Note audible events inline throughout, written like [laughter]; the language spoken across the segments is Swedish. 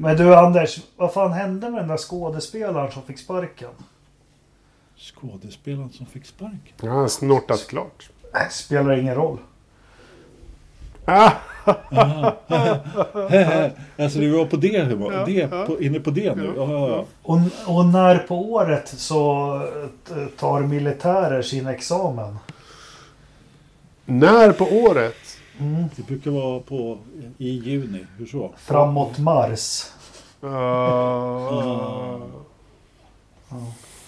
Men du Anders, vad fan hände med den där skådespelaren som fick sparken? Skådespelaren som fick sparken? Ja, han har snortat klart. Äh, spelar ingen roll. Ah, [laughs] alltså du var på det, det på, inne på det nu? Ja. Och, och när på året så tar militärer sin examen? när på året? Det brukar vara på, i juni. Hur så? Framåt Mars. Uh,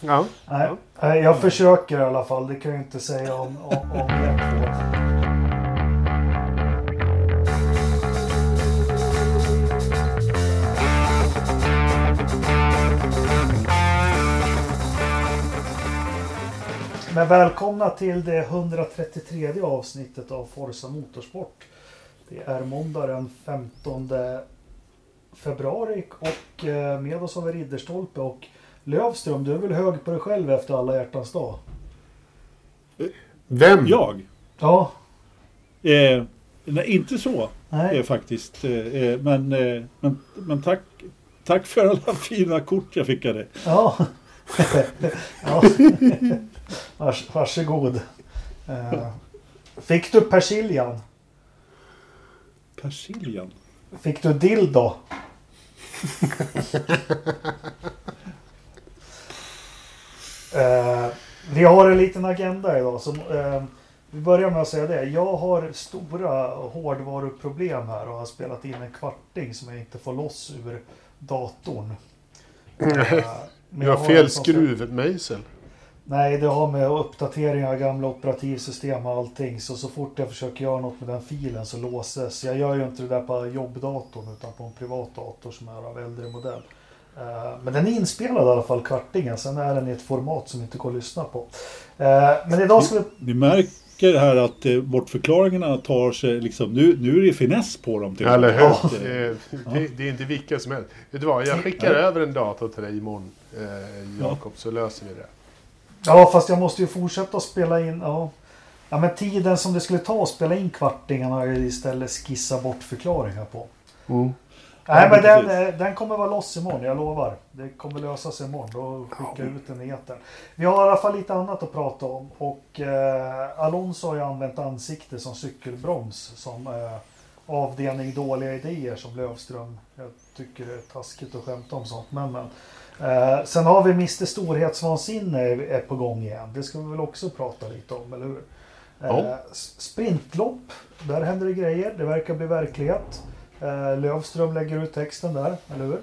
ja. Nej, jag försöker i alla fall. Det kan jag inte säga om, om, om er Men välkomna till det 133 avsnittet av Forza Motorsport. Det är måndag den 15 februari och eh, med oss har vi Ridderstolpe och Lövström. Du är väl hög på dig själv efter alla hjärtans dag? Vem? Jag? Ja, Eh, nej, inte så nej. eh, faktiskt. Eh, eh, men, eh, men, men tack, tack för alla [laughs] fina kort jag fick av dig. Ja. [laughs] ja. [laughs] Vars, varsågod. Eh, Fick du persiljan? Persiljan? Fick du dildo? eh, vi har en liten agenda idag. Som, eh, vi börjar med att säga det. Jag har stora hårdvaruproblem här och har spelat in en kvarting som jag inte får loss ur datorn. Eh, men Du jag har fel skruvmejsel. Nej, det har med uppdatering av gamla operativsystem och allting. Så så fort jag försöker göra något med den filen så låses. Jag gör ju inte det där på jobbdatorn utan på en privat dator som är av äldre modell. Eh, Men den är inspelad i alla fall, kvartingen. Sen är den i ett format som inte går att lyssna på. Eh, Men idag ska vi... Ni märker här att eh, bortförklaringarna tar sig liksom, nu, nu är det finess på dem. Till och med. Eller hur? Ja. Det, det, det är inte vilka som helst. Vet du vad? Jag skickar över en dator till dig imorgon, eh, Jakob, så löser vi det. Ja, fast jag måste ju fortsätta spela in. Ja. Ja, men tiden som det skulle ta att spela in kvartingen har jag istället skissat bort förklaringar på. Mm. Nej, men den, eh, den kommer vara loss imorgon, jag lovar. Det kommer lösa sig imorgon. Då skickar jag ut den i etern. Vi har i alla fall lite annat att prata om. Och eh, Alonso har ju använt ansikte som cykelbroms. Som eh, avdelning dåliga idéer som Lövström. Jag tycker det är taskigt att skämta om sånt. Men, men. Eh, sen har vi Mr Storhetsvansinne är, är på gång igen. Det ska vi väl också prata lite om, eller hur? Eh, s- Sprintlopp, där händer det grejer. Det verkar bli verklighet. Eh, Lövström lägger ut texten där, eller hur?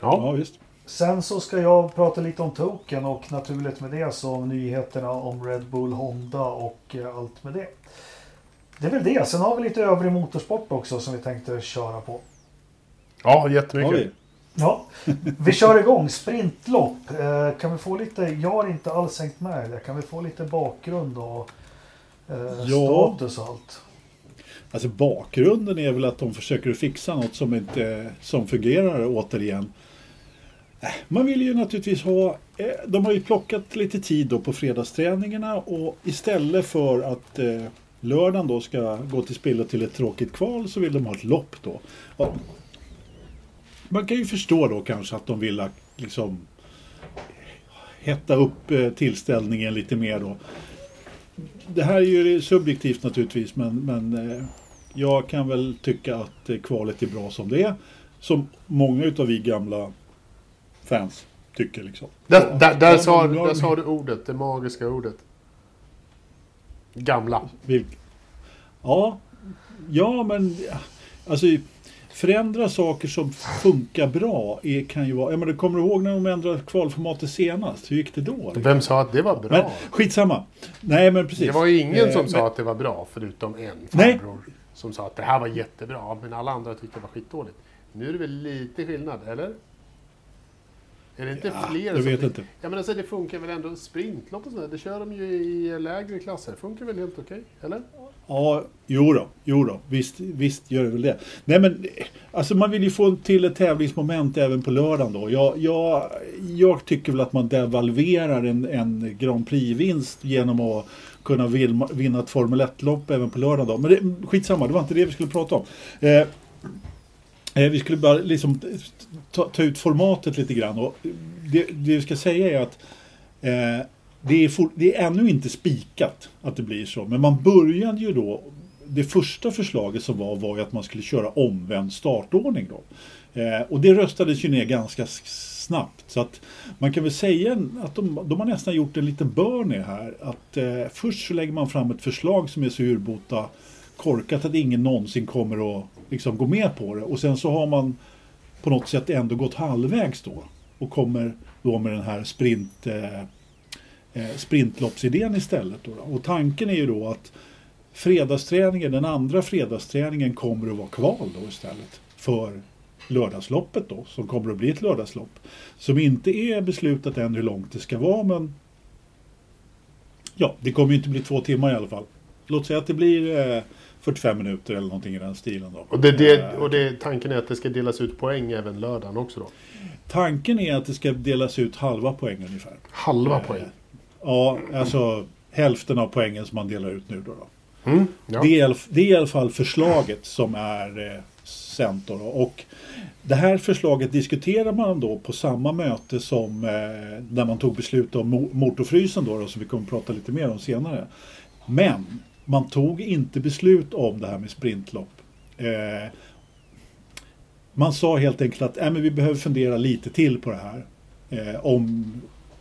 Ja. Ja, visst. Sen så ska jag prata lite om Token och naturligt med det så om nyheterna om Red Bull, Honda och eh, allt med det. Det är väl det. Sen har vi lite övrig motorsport också som vi tänkte köra på. ja, Har jättemycket. Ja, vi kör igång. Sprintlopp. Eh, kan vi få lite, jag har inte alls hängt med det. Kan vi få lite bakgrund och eh, Ja. status och allt? Alltså bakgrunden är väl att de försöker fixa något som inte som fungerar återigen. Äh, Man vill ju naturligtvis ha, eh, de har ju plockat lite tid då på fredagsträningarna och istället för att eh, lördagen då ska gå till spillo till ett tråkigt kval så vill de ha ett lopp då. Man kan ju förstå då kanske att de vill liksom hetta upp eh, tillställningen lite mer då. Det här är ju subjektivt naturligtvis men, men eh, jag kan väl tycka att eh, kvalet är bra som det är. Som många utav vi gamla fans tycker liksom. Där, där, där, sa, där sa du ordet, det magiska ordet. Gamla. Ja, ja men alltså förändra saker som funkar bra är, kan ju vara... Jag menar, kommer du ihåg när de ändrade kvalformatet senast? Hur gick det då? Vem sa att det var bra? Men skitsamma. Nej men precis. det var ju ingen Eh, som men- sa att det var bra, förutom en Nej. farbror. Som sa att det här var jättebra, men alla andra tyckte det var skitdåligt. Nu är det väl lite skillnad, eller? Är det inte Ja, fler jag vet inte. Ja men alltså det funkar väl ändå, sprintlopp och sådär, det kör de ju i lägre klasser. Funkar väl helt okej, eller? Ja, jo då, jo då. Visst, visst gör det väl det. Nej men, alltså man vill ju få till ett tävlingsmoment även på lördagen då. Jag, jag, jag tycker väl att man devalverar en, en Grand Prix-vinst genom att kunna vinna, ett Formel 1-lopp även på lördagen då. Men det, skitsamma, det var inte det vi skulle prata om. Eh, Eh, vi skulle bara liksom ta, ta, ut formatet lite grann. Och det, det vi ska säga är att eh, det, är for, det är ännu inte spikat att det blir så. Men man började ju då det första förslaget som var var ju att man skulle köra omvänd startordning. Då. Eh, och det röstades ju ner ganska snabbt. Så att man kan väl säga att de, de har nästan gjort en liten burny här. Att eh, först så lägger man fram ett förslag som är så urbota korkat att ingen någonsin kommer att liksom, gå med på det. Och sen så har man på något sätt ändå gått halvvägs då. Och kommer då med den här sprint, eh, eh sprintloppsidén istället. Då. Och tanken är ju då att fredagsträningen, den andra fredagsträningen kommer att vara kval då istället. För lördagsloppet då, som kommer att bli ett lördagslopp. Som inte är beslutat än hur långt det ska vara, men ja, det kommer ju inte bli två timmar i alla fall. Låt säga att det blir eh, 45 minuter eller någonting i den stilen. Då. Och, det, det, eh, och det, tanken är att det ska delas ut poäng även lördagen också då? Tanken är att det ska delas ut halva poäng ungefär. Halva eh, poäng? Ja, alltså hälften av poängen som man delar ut nu då. då. Mm, ja. det, är, det är i alla fall förslaget som är eh, då. Och det här förslaget diskuterar man då på samma möte som eh, när man tog beslut om motorfrysen då, då som vi kommer att prata lite mer om senare. Men man tog inte beslut om det här med sprintlopp. Eh, man sa helt enkelt att äh, men vi behöver fundera lite till på det här. Eh, om,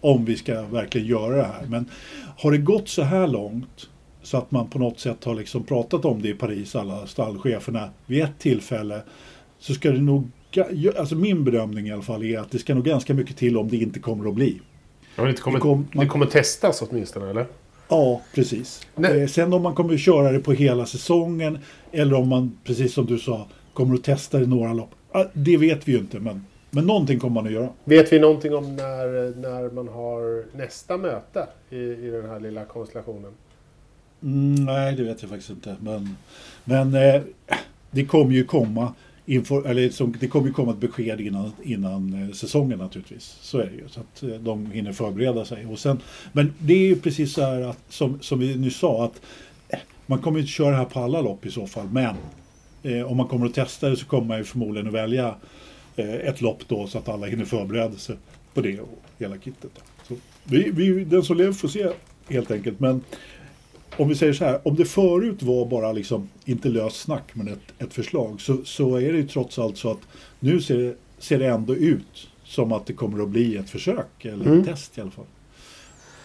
om vi ska verkligen göra det här. Men har det gått så här långt så att man på något sätt har liksom pratat om det i Paris, alla stallcheferna, vid ett tillfälle så ska det nog, alltså min bedömning i alla fall är att det ska nog ganska mycket till om det inte kommer att bli. Ja, det, kommer, det, kom, man, det kommer testas åtminstone eller? Ja, precis. Nej. Eh, sen om man kommer att köra det på hela säsongen eller om man, precis som du sa, kommer att testa det några lopp. Det vet vi ju inte, men, men någonting kommer man att göra. Vet vi någonting om när, när man har nästa möte i, i den här lilla konstellationen? Mm, nej, det vet jag faktiskt inte. Men, men eh, det kommer ju komma info, eller som, det kommer ju komma ett besked innan, innan eh, säsongen naturligtvis. Så är det ju. Så att eh, de hinner förbereda sig. Och sen, men det är ju precis så här att, som, som vi nu sa att eh, man kommer inte köra det här på alla lopp i så fall. Men eh, om man kommer att testa det så kommer man ju förmodligen att välja eh, ett lopp då så att alla hinner förbereda sig på det och hela kittet. Så vi, vi, den som lever får se helt enkelt. Men om vi säger så här, om det förut var bara liksom, inte löst snack men ett, ett förslag så, så är det ju trots allt så att nu ser, ser det ändå ut som att det kommer att bli ett försök eller mm. ett test i alla fall.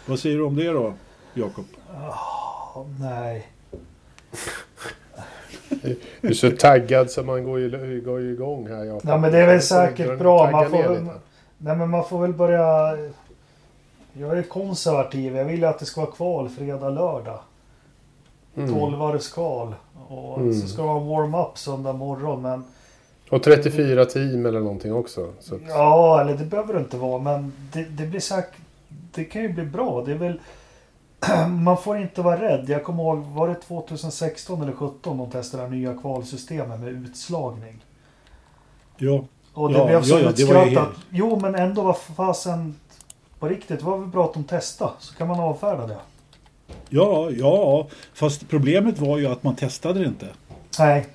Vad säger du om det då, Jakob? Oh, nej. [laughs] Du är så taggad så man går ju, går ju igång här. Jakob. Nej men det är väl säkert bra. Man får, nej, men man får väl börja... Jag är konservativ. Jag vill ju att det ska vara kval fredag, lördag. Mm. 12 varvs kval. Och mm. så ska det vara warm-up söndag morgon. Men... Och 34 team eller någonting också. Att... Ja, eller det behöver det inte vara. Men det, det blir säkert... Det kan ju bli bra. Det är väl... [clears throat] Man får inte vara rädd. Jag kommer ihåg, var det 2016 eller 2017 de testade det nya kvalsystemet med utslagning? Ja. Och det ja, blev så ja, utskrattat. Helt... Jo, men ändå var fasen på riktigt. Det var väl bra att de testade. Så kan man avfärda det. Ja, ja, fast problemet var ju att man testade det inte. Nej.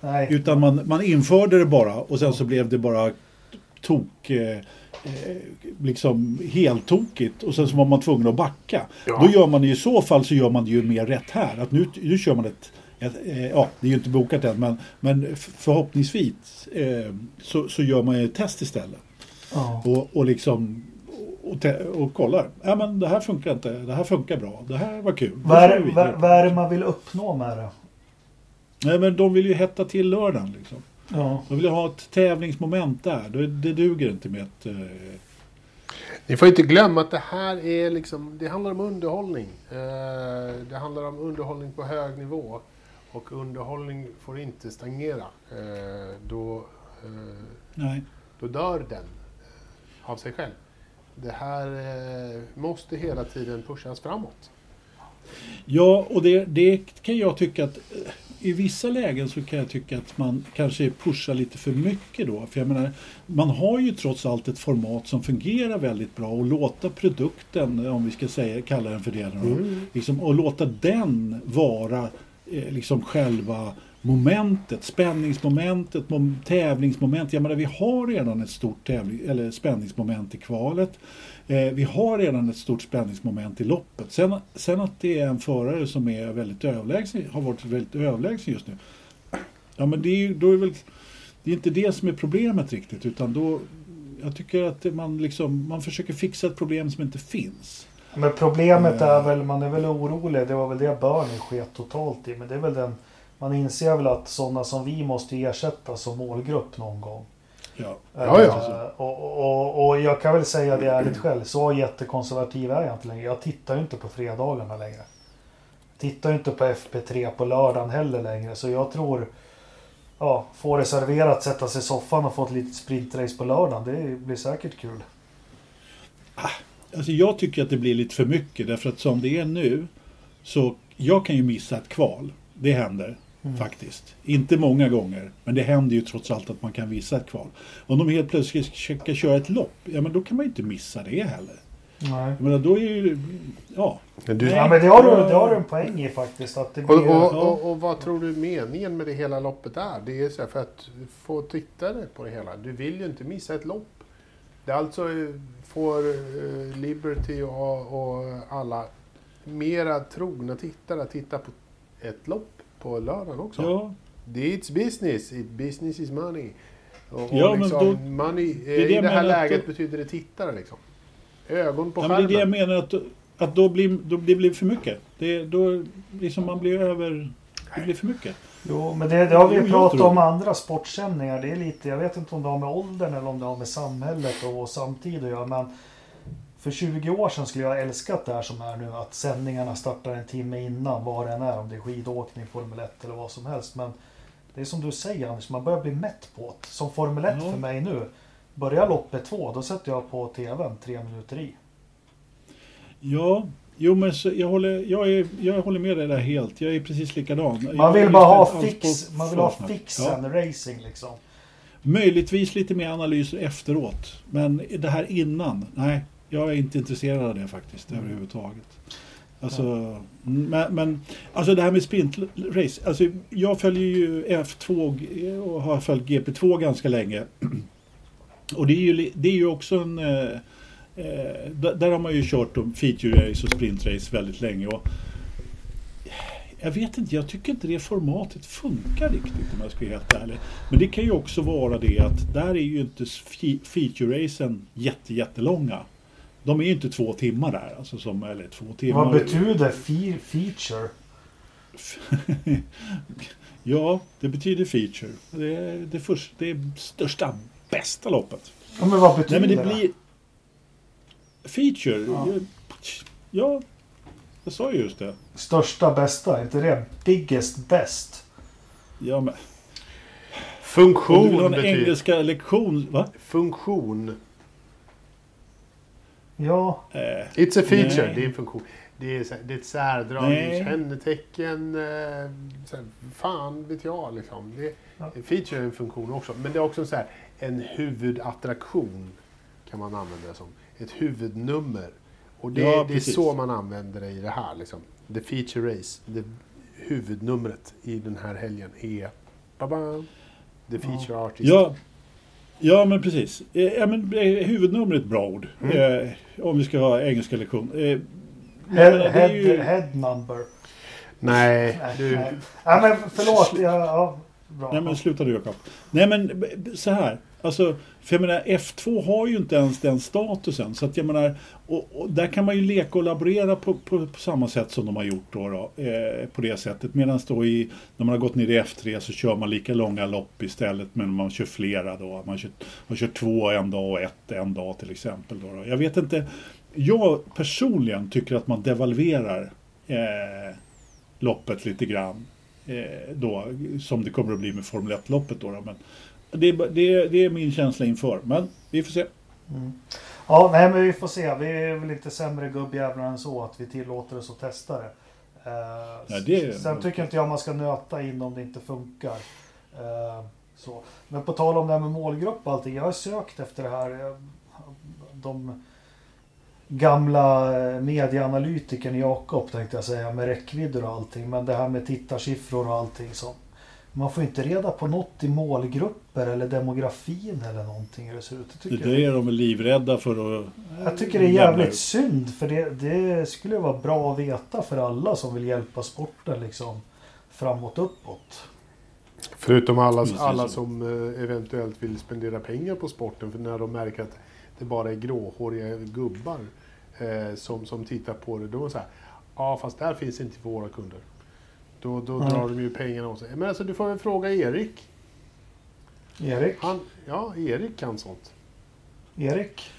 Nej. Utan man, man införde det bara och sen så blev det bara tok... Eh, eh liksom heltokigt och sen så var man tvungen att backa. Ja. Då gör man det i så fall så gör man det ju mer rätt här. Att nu, nu kör man ett, ett eh, ja, det är ju inte bokat än men, men förhoppningsvis eh, så, så gör man ett test istället. Ja. Och, och liksom och, och kollar. Ja, men det här funkar inte. Det här funkar bra. Det här var kul. Vad är, vad, vad är det man vill uppnå med det? Nej, men de vill ju hetta till lördagen. Liksom. Ja. De vill ha ett tävlingsmoment där. Det, det duger inte med ett... Eh... Ni får inte glömma att det här är liksom... Det handlar om underhållning. Eh, det handlar om underhållning på hög nivå. Och underhållning får inte stagnera. Eh, då, eh, Nej. då dör den av sig själv det här eh, måste hela tiden pushas framåt. Ja, och det, det kan jag tycka att eh, i vissa lägen så kan jag tycka att man kanske pushar lite för mycket då. För jag menar, man har ju trots allt ett format som fungerar väldigt bra och låta produkten, om vi ska säga, kalla den för det, mm. liksom, och låta den vara eh, liksom själva momentet, spänningsmomentet, mom, tävlingsmoment. Jag menar, vi har redan ett stort tävling, eller spänningsmoment i kvalet. Eh, vi har redan ett stort spänningsmoment i loppet. Sen, sen att det är en förare som är väldigt överlägsen, har varit väldigt överlägsen just nu. Ja, men det är, då är väl, det är inte det som är problemet riktigt, utan då, jag tycker att man, liksom, man försöker fixa ett problem som inte finns. Men problemet är väl, man är väl orolig, det var väl det Bernie sket totalt i. Men det är väl den, man inser väl att sådana som vi måste ersätta som målgrupp någon gång. Ja. Ja, ja. Eh, Och, och, och jag kan väl säga det ärligt själv, så jättekonservativ är jag inte längre. Jag tittar ju inte på fredagarna längre. Tittar ju inte på FP3 på lördagen heller längre. Så jag tror, ja, få det serverat, sätta sig i soffan och få ett litet sprintrace på lördagen. Det blir säkert kul. Alltså jag tycker att det blir lite för mycket därför att som det är nu så jag kan ju missa ett kval. Det händer faktiskt. Inte många gånger, men det händer ju trots allt att man kan missa ett kval. Om de helt plötsligt ska köra ett lopp, ja men då kan man ju inte missa det heller. Nej. Jag menar, då är ju... Ja. Men du, Ja men det har, du, det har du en poäng i faktiskt. Att det och, blir, och, och, och vad tror du meningen med det hela loppet är? Det är så här för att få tittare på det hela. Du vill ju inte missa ett lopp. Det är alltså eh, får eh, Liberty och, och alla mera trogna tittare att titta på ett lopp på lördagen också. ja. Det är it's business. It, business is money. Och, och Ja, men liksom, då- money, det är det I jag det här läget då- betyder det tittare liksom. Ögon på ja men det är det jag skärmen. menar att, att då blir då det blir för mycket. Det, då liksom man blir över... Det blir för mycket. Jo, men det, det har vi ju pratat om det. andra sportsändningar. Det är lite, jag vet inte om det har med åldern eller om det har med samhället och samtid att göra. Men för 20 år sedan skulle jag älskat det här som är nu. Att sändningarna startar en timme innan vad det än är. Om det är skidåkning, Formel 1 eller vad som helst. Men det är som du säger Anders, man börjar bli mätt på det. Som Formel 1 Ja. för mig nu. Börjar loppet två, då sätter jag på tvn tre minuter i. Ja, jo men jag, håller, jag, är, jag håller med dig där helt. Jag är precis likadan. Man vill bara ha fix, man vill ha fixen Ja. racing liksom. Möjligtvis lite mer analyser efteråt. Men det här innan, nej. Jag är inte intresserad av det faktiskt Mm. överhuvudtaget. Alltså, men, men alltså det här med sprintrace. Alltså, jag följer ju F2 och har följt GP2 ganska länge. [clears throat] Och det är ju, det är ju också en... Eh, eh, där, har man ju kört om feature race och sprintrace väldigt länge. Och jag vet inte, jag tycker inte det formatet funkar riktigt om jag ska vara helt ärlig. Men det kan ju också vara det att där är ju inte fe- feature-racen jätte, jättelånga. De är ju inte två timmar där, alltså som, eller två timmar. Vad betyder fe- feature? [laughs] Ja, det betyder feature. Det är det, första, det är största, bästa loppet. Ja, men vad Nej betyder men det blir... Feature? Ja. Ja. ja, jag sa ju just det. Största bästa, är inte det biggest best? Ja, men, om du vill ha Funktion en betyder... engelska lektion, va? Funktion. Ja, Eh, It's a feature, Nej. det är en funktion. Det är, så- det är ett särdrag, Nej. kännetecken. Eh, så här, fan vet jag liksom. Det, Ja. Feature är en funktion också. Men det är också så här, en huvudattraktion kan man använda det som. Ett huvudnummer. Och det, Ja, det är så man använder det i det här. Liksom. The feature race. Det, huvudnumret i den här helgen är ba The feature artist. ja, ja, men precis. Eh, ja, men, eh, huvudnummer är ett bra ord. Mm. Eh, om vi ska ha engelska lektion. Eh, head, head, ju- head number. Nej, Nej, du. nej. Ja, men förlåt. Ja, ja, bra. Nej men sluta du Jakob. Nej men så här. Alltså, för jag menar F2 har ju inte ens den statusen. Så att jag menar, och, och där kan man ju leka och laborera på, på, på samma sätt som de har gjort då. då eh, på det sättet. Medan då i, när man har gått ner i F3 så kör man lika långa lopp istället. Men man kör flera då. Man kör, man kör två en dag och ett en dag till exempel. Då, då. Jag vet inte. Jag personligen tycker att man devalverar eh, loppet lite grann. Eh, då, som det kommer att bli med Formel 1-loppet. Då, då. Men det, det, det är min känsla inför. Men vi får se. Mm. Ja, nej men vi får se. Vi är väl inte sämre gubbjävlar än så att vi tillåter oss att testa det. Eh, Nej, det Sen tycker inte jag man ska nöta in om det inte funkar. Eh, så. Men på tal om det här med målgrupp och allting. Jag har sökt efter det här. eh, De gamla eh, medieanalytikern Jakob tänkte jag säga med räckvidder och allting. Men det här med tittarsiffror och allting som Man får inte reda på något i målgrupper eller demografin eller någonting hur det ser ut. Det tycker, där är de livrädda för att... jag tycker det är jävligt ut. synd för det, det skulle vara bra att veta för alla som vill hjälpa sporten liksom framåt uppåt. Förutom alla, alla som eh, eventuellt vill spendera pengar på sporten för när de märker att det bara är gråhåriga gubbar eh, som, som tittar på det. Då är det så här, ja fast där finns inte våra kunder. Då, då Nej. drar de ju pengarna åt sig. Men alltså du får väl fråga Erik. Erik? Han, ja, Erik kan sånt. Erik?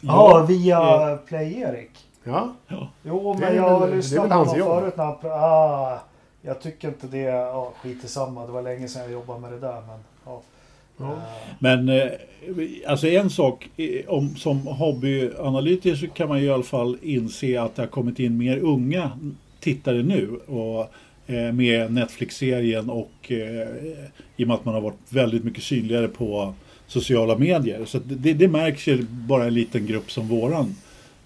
Ja, via eh, Play-Erik. Ja, ja. Jo, Det men är jag har det lyssnat på honom förut när han pr- ah, Jag tycker inte det, ja skit i samma. Det var länge sedan jag jobbade med det där men ja. Ja. Eh, Men eh, alltså en sak, eh, om, som hobbyanalytiker så kan man ju i alla fall inse att det har kommit in mer unga tittare nu. Och, med Netflix-serien och eh, i och med att man har varit väldigt mycket synligare på sociala medier. Så att det, det märks ju bara en liten grupp som våran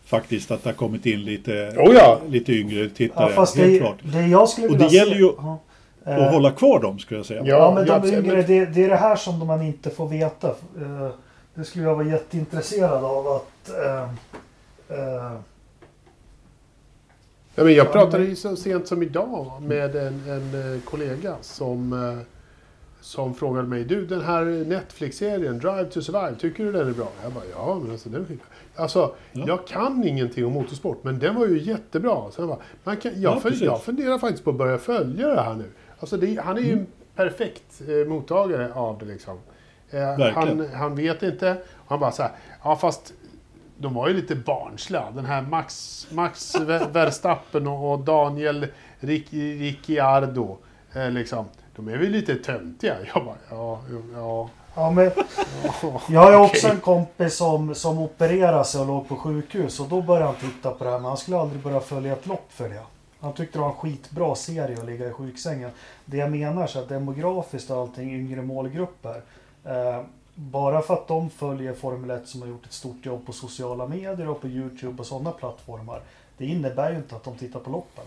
faktiskt att det har kommit in lite, Oh ja. lite yngre Ja, tittare. fast helt det, klart. det jag skulle Och det gäller ju ja. Och Eh, hålla kvar dem skulle jag säga. Ja. Ja, men de absolut. yngre, det, det är det här som man inte får veta. Eh, Det skulle jag vara jätteintresserad av att... eh, eh, Ja, men jag Ja, pratade ju så sent som idag med en, en eh, kollega som, eh, som frågade mig Du, den här Netflix-serien Drive to Survive, tycker du den är bra? Jag bara, ja, men alltså den är skitbra." Alltså, Ja. jag kan ingenting om motorsport, men den var ju jättebra. Så jag, bara, man kan, jag, Ja, för, jag funderar faktiskt på att börja följa det här nu. Alltså, det, han är ju en perfekt eh, mottagare av det liksom. Eh, han, han vet inte. Han bara så här, ja fast de var ju lite barnsliga. Den här Max, Max Ver- Verstappen och, Daniel Ric, Ricciardo. Eh, liksom, de är väl lite töntiga? [laughs] Jag bara, ja, ja. ja, men ja. [laughs] jag har ju också en kompis som, som opererade sig och låg på sjukhus. Och då började han titta på det här. Men han skulle aldrig börja följa ett lopp för det. Han tyckte det var en skitbra serie att ligga i sjuksängen. Det jag menar så att demografiskt och allting yngre målgrupper. Eh, bara för att de följer Formel 1 som har gjort ett stort jobb på sociala medier och på Youtube och sådana plattformar. Det innebär ju inte att de tittar på loppen.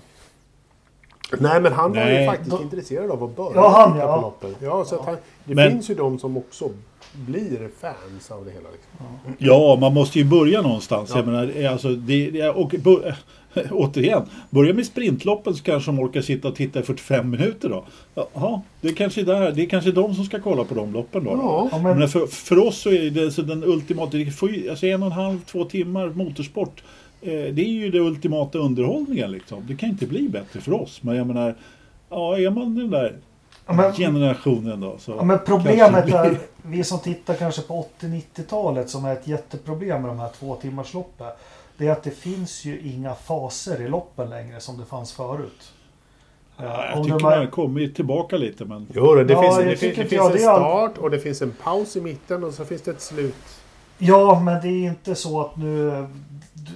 Nej, men han var ju Nej. faktiskt Då- intresserad av att börja Ja, han, titta ja. på loppen. Ja, så att han, det Men- finns ju de som också blir fans av det hela. Liksom. Ja, man måste ju börja någonstans. Ja. Jag menar, alltså, det, det, och, bör, [laughs] återigen, börja med sprintloppen så kanske de orkar sitta och titta i 45 minuter då. Jaha, det är kanske där, det är kanske de som ska kolla på de loppen då. Ja. Men men, för, för oss så är det så den ultimata, alltså en och en halv, två timmar motorsport. Eh, det är ju den ultimata underhållningen liksom. Det kan inte bli bättre för oss. Men jag menar, ja är man den där ja, men, generationen då så ja, men problemet blir- är, vi som tittar kanske på 80-90-talet som är ett jätteproblem med de här två timmars loppen. Det är att det finns ju inga faser i loppen längre som det fanns förut. Ja, Eh, jag om tycker man har kommit tillbaka lite men Jo, det, Ja, finns, det, finns, det finns jag, en start och det finns en paus i mitten och så finns det ett slut. Ja, men det är inte så att nu... Du,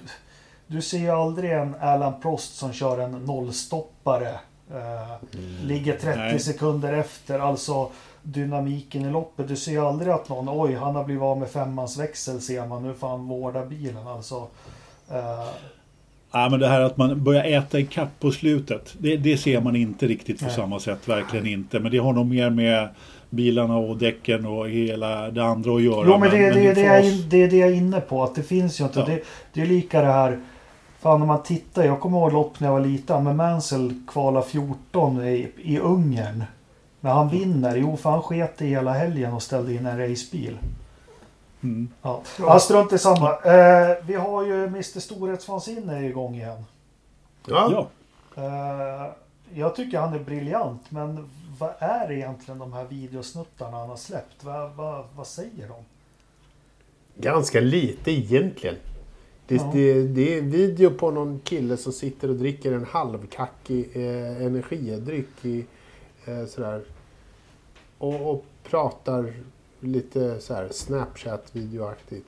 du ser ju aldrig en Alan Prost som kör en nollstoppare. Eh, Ligger 30 Nej. sekunder efter. Alltså dynamiken i loppet. Du ser ju aldrig att någon, oj, han har blivit av med femmans växel ser man. Nu får han vårda bilen. Alltså, eh, Ja, men det här att man börjar äta i kapp på slutet. Det, det ser man inte riktigt på Nej. samma sätt. Verkligen inte. Men det har nog mer med bilarna och däcken och hela det andra att göra. Jo men det, det, det, det, är, in- det är det jag är inne på. Att det finns ju inte. Ja. Det, är lika det här. Fan när man tittar. Jag kommer ihåg lopp när jag var liten. Men Mansell kvala 14 i, i Ungern. När han vinner. Jo för han sket i hela helgen och ställde in en racebil. Mm. Ja, ja strunt i samma. Eh, vi har ju Mr Storhetsvansinne igång igen. Ja. Ja. Eh, jag tycker han är briljant. Men vad är egentligen de här videosnuttarna han har släppt? Vad, vad, vad säger de? Ganska lite egentligen. Det, Ja. det, det är en video på någon kille som sitter och dricker en halvkackig eh, energidryck i, eh, sådär. Och, och pratar lite så här Snapchat-videoaktigt.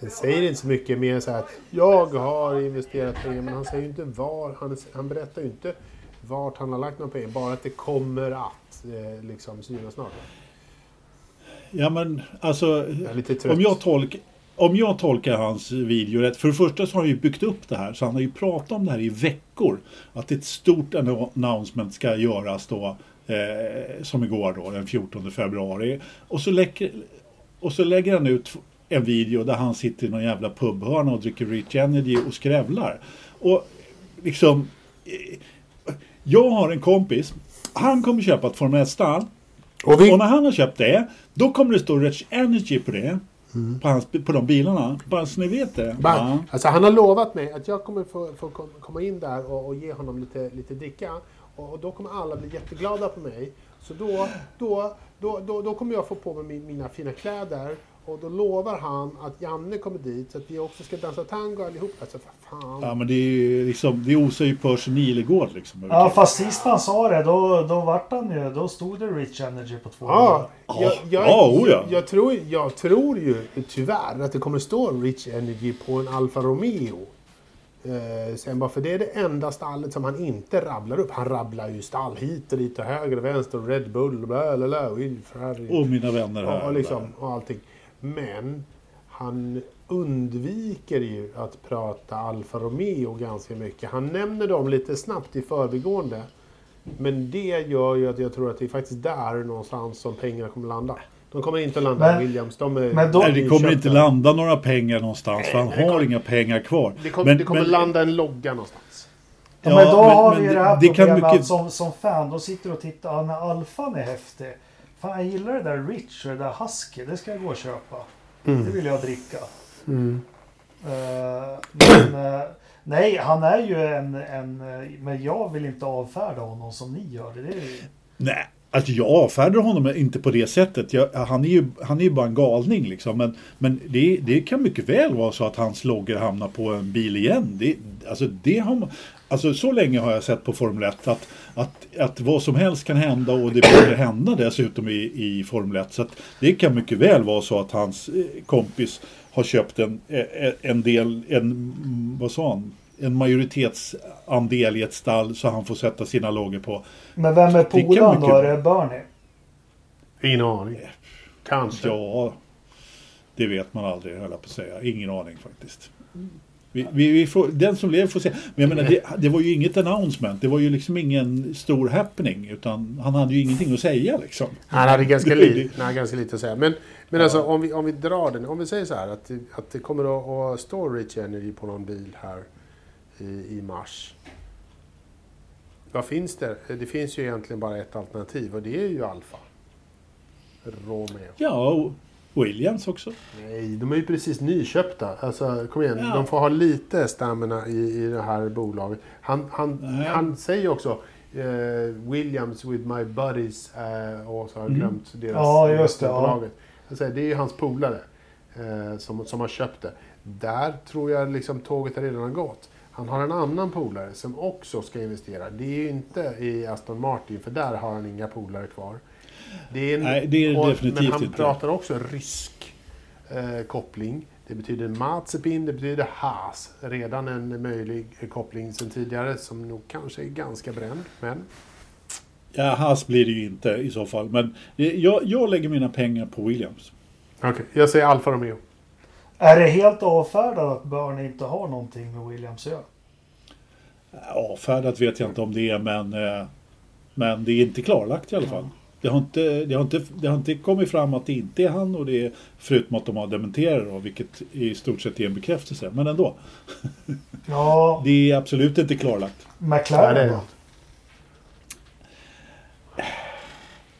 Den säger inte så mycket mer så här att jag har investerat pengar men han säger ju inte var. Han, han berättar ju inte vart han har lagt några pengar. Bara att det kommer att eh, liksom synas snart. ja men alltså. Jag. Om jag, tolk, om jag tolkar hans video rätt. För det första så har han ju byggt upp det här. Så han har ju pratat om det här i veckor. Att ett stort announcement ska göras då. Eh, som igår då, den 14 februari. Och så, läcker, och så lägger han ut en video där han sitter i någon jävla pubhörna och dricker Rich Energy och skrävlar. Och liksom... eh, Jag har en kompis. Han kommer köpa ett Formel 1-stall. Och vi, Och när han har köpt det, då kommer det stå Rich Energy på det. På, hans, på de bilarna. Bara så ni vet det. Bara, Ja. alltså han har lovat mig att jag kommer få, få kom- komma in där och, och ge honom lite, lite dricka. Och, och då kommer alla bli jätteglada på mig. Så då, då, då, då, då kommer jag få på mig min, mina fina kläder. Och då lovar han att Janne kommer dit så att vi också ska dansa tango allihop. Alltså för fan. Ja men det är ju liksom, det osar ju Percy Nilegård liksom. Ja fast sist han sa det då, då vart han ju, då stod det Rich Energy på två Ja, jag, jag, Ja, oh ja. jag, tror, jag tror ju tyvärr att det kommer stå Rich Energy på en Alfa Romeo. Eh, sen bara för det är det enda stallet som han inte rabblar upp. Han rabblar ju stall hit och dit och höger och vänster och Red Bull och bla bla bla. och Ferrari. Och mina vänner här. Ja, liksom, och allting. Men han undviker ju att prata Alfa Romeo ganska mycket. Han nämner dem lite snabbt i förbigående. Men det gör ju att jag tror att det är faktiskt där någonstans som pengarna kommer landa. De kommer inte att landa Men- Williams. De är men då- Nej, det kommer inte landa några pengar någonstans för han har kommer- inga pengar kvar. Det, kom, Men- det kommer men- landa en logga någonstans. Ja, Ja, men då men- har men vi det- här det problemet mycket- att som, som fan, då sitter och tittar, ja, när alfan är häftig. Fan jag gillar det där Rich och det där Husky, det ska jag gå och köpa. Det vill jag dricka. Eh, men, eh, nej, han är ju en, en, eh, men jag vill inte avfärda honom som ni gör det. det är, ju- Nej, alltså jag avfärdar honom inte på det sättet. Jag, han, är ju, han är ju bara en galning liksom. Men, men det, det kan mycket väl vara så att hans loggor hamnar på en bil igen. Det, alltså, det har, man- alltså så länge har jag sett på Formel 1 att, att, att vad som helst kan hända och det borde hända dessutom i, i Formel 1. Så att det kan mycket väl vara så att hans eh, kompis har köpt en, eh, eh, en del, en, vad sa han? En majoritetsandel i ett stall så han får sätta sina loggor på. Men vem är polaren då? Är det Bernie? Ingen aning. Kanske. Ja, det vet man aldrig höll jag på att säga. Ingen aning faktiskt. Vi, vi, vi får, den som lever får se. Men jag menar, det, det var ju inget announcement. Det var ju liksom ingen stor happening. Utan han hade ju ingenting att säga liksom. Han hade ganska, [laughs] li, nej, ganska lite att säga. Men, men alltså om vi, om vi drar den. Om vi säger så här att, det- att det kommer att, att stå Rich Energy på någon bil här i, mars. Vad finns det? Det finns ju egentligen bara ett alternativ och det är ju Alfa. Romeo. Ja, och Williams också. Nej, de är ju precis nyköpta. Alltså, kom igen. Ja. De får ha lite stamina i, i det här bolaget. Han, han, Nej. han säger också eh, Williams with my buddies eh, och så har jag glömt deras Ja, just det, ja. bolaget. Han säger, det är ju hans polare eh, som, som har köpt det. Där tror jag liksom tåget redan har gått. Han har en annan polare som också ska investera. Det är ju inte i Aston Martin, för där har han inga polare kvar. Det är en, Nej, det är och- definitivt Men han inte. pratar också rysk eh, koppling. Det betyder Mazepin, det betyder Haas. Redan en möjlig koppling sedan tidigare som nog kanske är ganska bränd. Men Ja, Haas blir det ju inte i så fall. Men eh, jag, jag lägger mina pengar på Williams. okej, jag säger Alfa Romeo. Är det helt avfärdat att Bernie inte har någonting med Williams att göra? Avfärdat vet jag inte om det är, men, eh, men det är inte klarlagt i alla fall. Det har, inte, det, har inte, det har inte kommit fram att det inte är han och det är förutom att de har dementerat då, vilket i stort sett är en bekräftelse. Men ändå. Ja, [laughs] Det är absolut inte klarlagt. McLaren det då?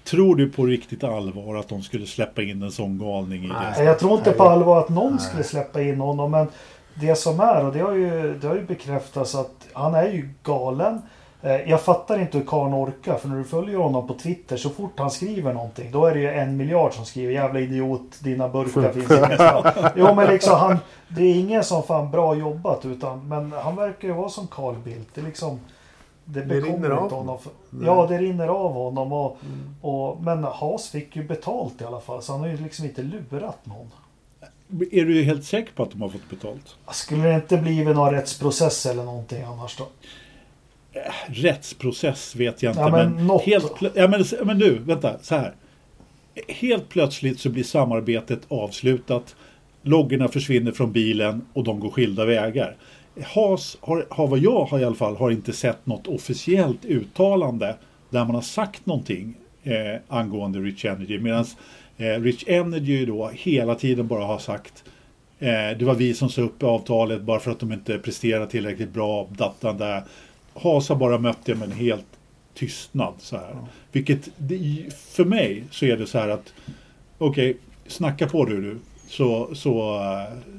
Tror du på riktigt allvar att de skulle släppa in en sån galning i Nej. det? Jag tror inte på allvar att någon Nej. skulle släppa in honom. Men det som är, och det har ju, det har ju bekräftats att han är ju galen. Eh, Jag fattar inte hur karln orkar. För när du följer honom på Twitter så fort han skriver någonting. Då är det ju en miljard som skriver jävla idiot, dina burkar finns ingenstans. Jo men liksom han, det är ingen som fan bra jobbat. Utan, men han verkar ju vara som Carl Bildt. Det är liksom det Det rinner av honom. Mm. Ja, det rinner av honom. Och, och, men Haas fick ju betalt i alla fall. Så han har ju liksom inte lurat någon. Är du helt säker på att de har fått betalt? Skulle det inte blivit någon rättsprocess eller någonting annars då? Rättsprocess vet jag inte. Ja, men men helt ja, men, men du, vänta. Så här. Helt plötsligt så blir samarbetet avslutat. Loggorna försvinner från bilen och de går skilda vägar. Haas har, har vad jag har i alla fall har inte sett något officiellt uttalande där man har sagt någonting eh, angående Rich Energy. Medan eh, Rich Energy då hela tiden bara har sagt eh, det var vi som sa upp avtalet bara för att de inte presterar tillräckligt bra. Datan där. Haas har bara mött det med en helt tystnad. Så här. Ja. Vilket för mig så är det så här att okej, okay, snacka på du du. Så, så,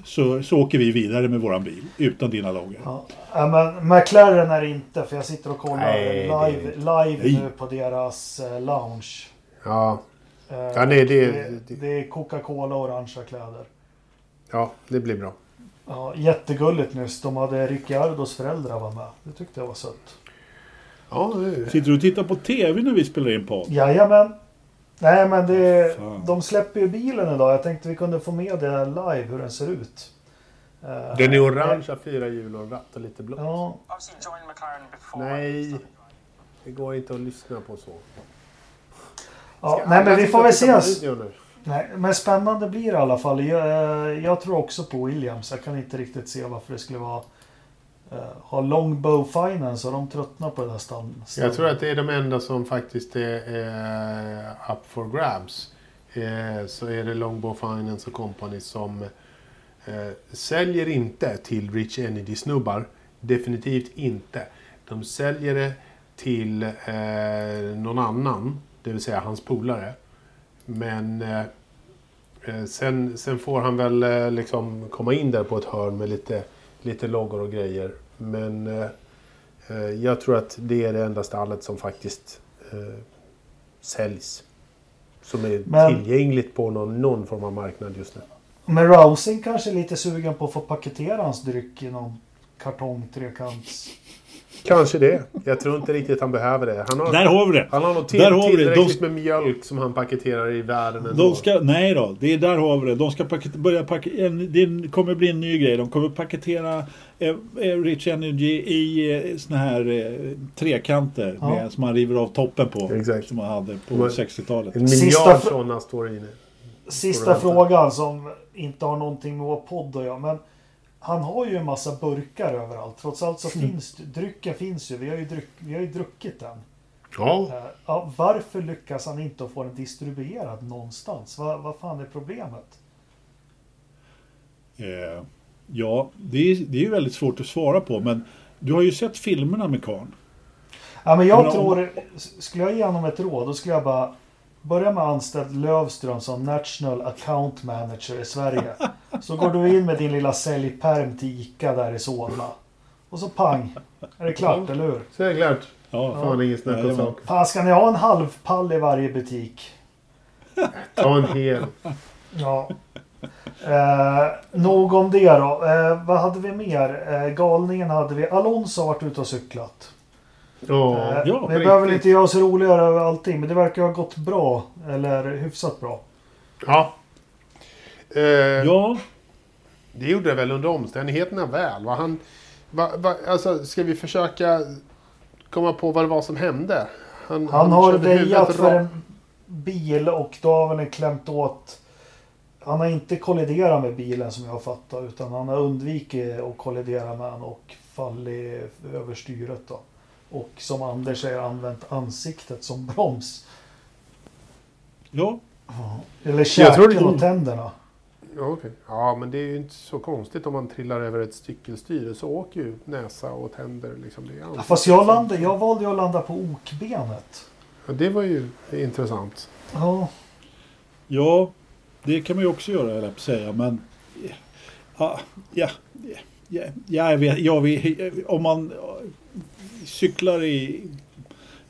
så, så åker vi vidare med våran bil utan dina loggor. Ja. Ja, men McLaren är det inte för jag sitter och kollar Nej, live, det- live Nej. nu på deras eh, lounge. Ja, Eh, Ja, nej, det- det, det- det är Coca-Cola och orangea kläder. ja, det blir bra. Ja, jättegulligt nyss. De hade Ricciardos föräldrar var med. Det tyckte jag var sött. Ja, det, Sitter du och tittar på TV när vi spelar in podd? Jajamän. Nej men det, Fan. de släpper ju bilen idag. Jag tänkte vi kunde få med det live hur den ser ut. Eh, den är orange, har fyra hjul och ratt och lite blått. Ja. Nej, det går inte att lyssna på så. ja, nej men vi får väl ses. Nej, men spännande blir det i alla fall. Jag, eh, jag tror också på Williams. Jag kan inte riktigt se varför det skulle vara eh, ha Longbow Finance och de tröttnar på det där stan. Jag tror att det är de enda som faktiskt är, är up for grabs. Eh, så är det Longbow Finance och Company som eh, säljer inte till Rich Energy-snubbar. Definitivt inte. De säljer det till eh, någon annan, det vill säga hans polare. Men eh, eh, sen, sen får han väl liksom komma in där på ett hörn med lite, lite loggor och grejer. Men eh, Eh, Jag tror att det är det enda stallet som faktiskt eh, säljs. Som är Men- tillgängligt på någon, någon form av marknad just nu. Men Rousing kanske är lite sugen på att få paketera hans dryck i någon kartong trekants. Kanske det. Jag tror inte riktigt han behöver det. Han har, Där har vi det! han har nog till, där har vi det. De- med mjölk som han paketerar i världen ändå. De ska, nej då, det är där har vi det. De ska paket, börja paketera, det kommer bli en ny grej. De kommer paketera eh, eh, Rich Energy i eh, såna här eh, trekanter Ja. med, som man river av toppen på. Exakt. Som man hade på Men- 60-talet. En Sista miljard sådana står inne. Sista Får du frågan som inte har någonting med vår podd att göra. Men han har ju en massa burkar överallt. Trots allt så Mm. finns drycken finns ju. Vi har ju, dryck, vi har ju druckit den. Ja, Eh, Ja, varför lyckas han inte få den distribuerad någonstans? Vad, vad fan är problemet? Eh, ja, det är, det är väldigt svårt att svara på. Men du har ju sett filmerna med Karn. Ja, men jag Men om- tror, skulle jag ge honom ett råd, då skulle jag bara börja med anställd Lövström som National Account Manager i Sverige. Så går du in med din lilla säljperm till ICA där i Solna. Och så pang, är det klart, eller hur? så är det klart. Ja, Fan, inget snack om Jajamän. sak. Fan, ska ni ha en halvpall i varje butik? Ta en hel. Ja. Eh, nog om det då. Eh, vad hade vi mer? Eh, galningen hade vi. Alonso har varit ute och cyklat. Ja, Eh, ja, vi behöver väl inte göra oss roligare över allting, men det verkar ha gått bra. Eller hyfsat bra. ja. Eh, ja, Det gjorde det väl under omständigheterna väl. Va? Han, va, va, alltså, ska vi försöka komma på vad det var som hände? Han har körde huvudet väjat för en bil och då har den klämt åt... Han har inte kolliderat med bilen som jag fattar utan han har undvikit att kollidera med den och fallit över styret då. Och som Anders säger använt ansiktet som broms. ja, Eller käken och tänderna. Ja, okej. ja, men det är ju inte så konstigt om man trillar över ett cykelstyre så åker ju näsa och tänder. Liksom, det Ja, Fast jag, landade, jag valde ju att landa på okbenet. Ja, det var ju intressant. Ja, ja, det kan man ju också göra, eller säga. Men ja, ja, ja, ja, jag vet, jag vet, om man cyklar i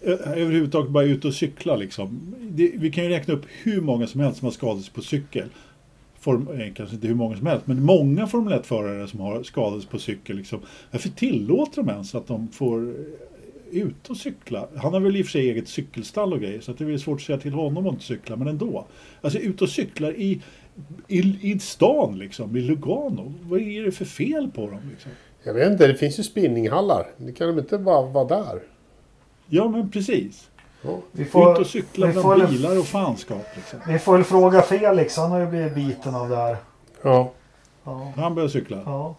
överhuvudtaget bara ut och cykla liksom. Det, vi kan ju räkna upp hur många som helst som har skadats på cykel. Form, eh, kanske inte hur många som helst, men många Formel 1-förare som har skadats på cykel. Liksom. Varför tillåter de ens att de får eh, ut och cykla? Han har väl i och för sig eget cykelstall och grejer, så att det är svårt att säga till honom att inte cykla, men ändå. Alltså ut och cyklar i, i, i stan liksom, i Lugano. Vad är det för fel på dem? Liksom? Jag vet inte, det finns ju spinninghallar. Det kan de inte bara vara där. Ja, men precis. Ja. vi Ut får, och cykla vi bland får, bilar och fanskap. Liksom. vi får väl fråga Felix, han har ju blivit biten av det här. Ja. Ja. Han börjar cykla. Ja.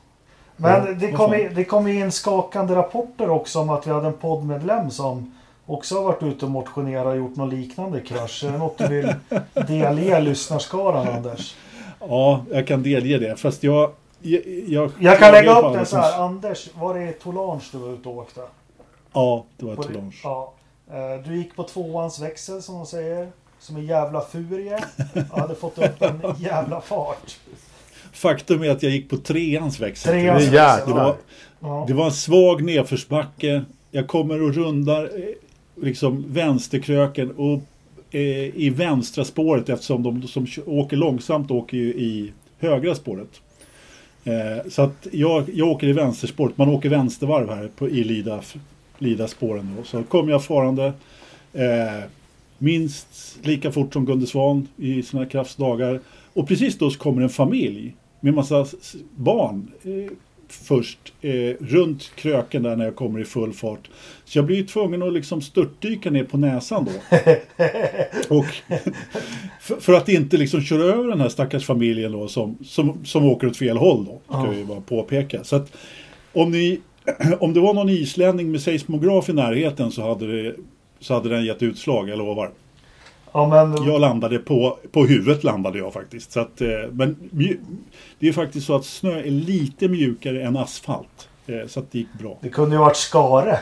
Men Ja, det kom, i, det kom in skakande rapporter också om att vi hade en poddmedlem som också har varit ute och motionerat och gjort något liknande krasch. Är det något du vill delge lyssnarskaran Anders? [laughs] Ja, jag kan delge det. Fast jag... Jag, jag, Jag kan lägga upp den så som- här. Anders, var det i Tolange du var ute och åkte? Ja, det var På- Toulon. Ja. Eh, Du gick på tvåans växel som de säger. Som en jävla furie. Jag hade fått upp en jävla fart. Faktum är att jag gick på treans växel. Treans Det växel. jäklar. Det var, Ja. det var en svag nedförsbacke. Jag kommer och rundar eh, liksom vänsterkröken och eh, i vänstra spåret eftersom de som åker långsamt åker ju i högra spåret. Eh, så att jag, jag åker i vänsterspåret. Man åker vänstervarv här på, i Lida, Lida spåren. Då. Så kom jag farande eh, minst lika fort som Gunde Svan i sina kraftsdagar. Och precis då så kommer en familj med massa barn eh, först eh, runt kröken där när jag kommer i full fart. Så jag blir ju tvungen att liksom störtdyka ner på näsan då. [laughs] Och [laughs] för, för att inte liksom köra över den här stackars familjen då som, som, som åker åt fel håll då. Ja. vi bara påpeka. Så att om, ni, [clears throat] om det var någon islänning med seismograf i närheten så hade, det, så hade den gett utslag, jag lovar. Ja men Jag landade på, på huvudet landade jag faktiskt. Så att, eh, men det är faktiskt så att snö är lite mjukare än asfalt. Eh, Så att det gick bra. det kunde ju varit skare.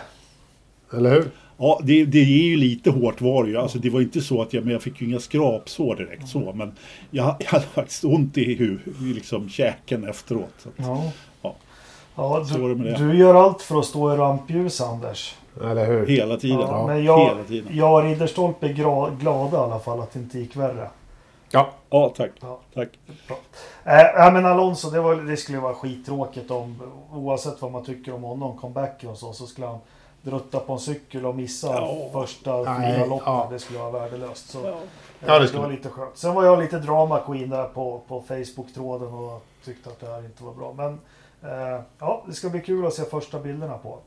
Eller hur? Ja, det, det är ju lite hårt var det ju. Alltså det var inte så att jag, men jag fick ju inga skrapsår direkt så. Men jag, jag hade faktiskt ont i, hu, i liksom käken efteråt. Så. att- Ja. Ja. Ja, du, det. du gör allt för att stå i rampljus Anders. Eller hur? Hela tiden. Ja, men jag, Hela tiden. jag och Ridderstolpe är gra, glada i alla fall att det inte gick värre. Ja. Ja, tack. Ja. tack. Äh, ja, men Alonso, det, var, det skulle vara skittråkigt om oavsett vad man tycker om honom, comebacken och så, så skulle han drutta på en cykel och missa Ja. första fyra loppen. ja. Det skulle vara värdelöst. Så, Ja. Ja, det det, var lite skönt. Sen var jag lite drama queen där på, på Facebook-tråden och tyckte att det här inte var bra. Men eh, ja, det ska bli kul att se första bilderna på.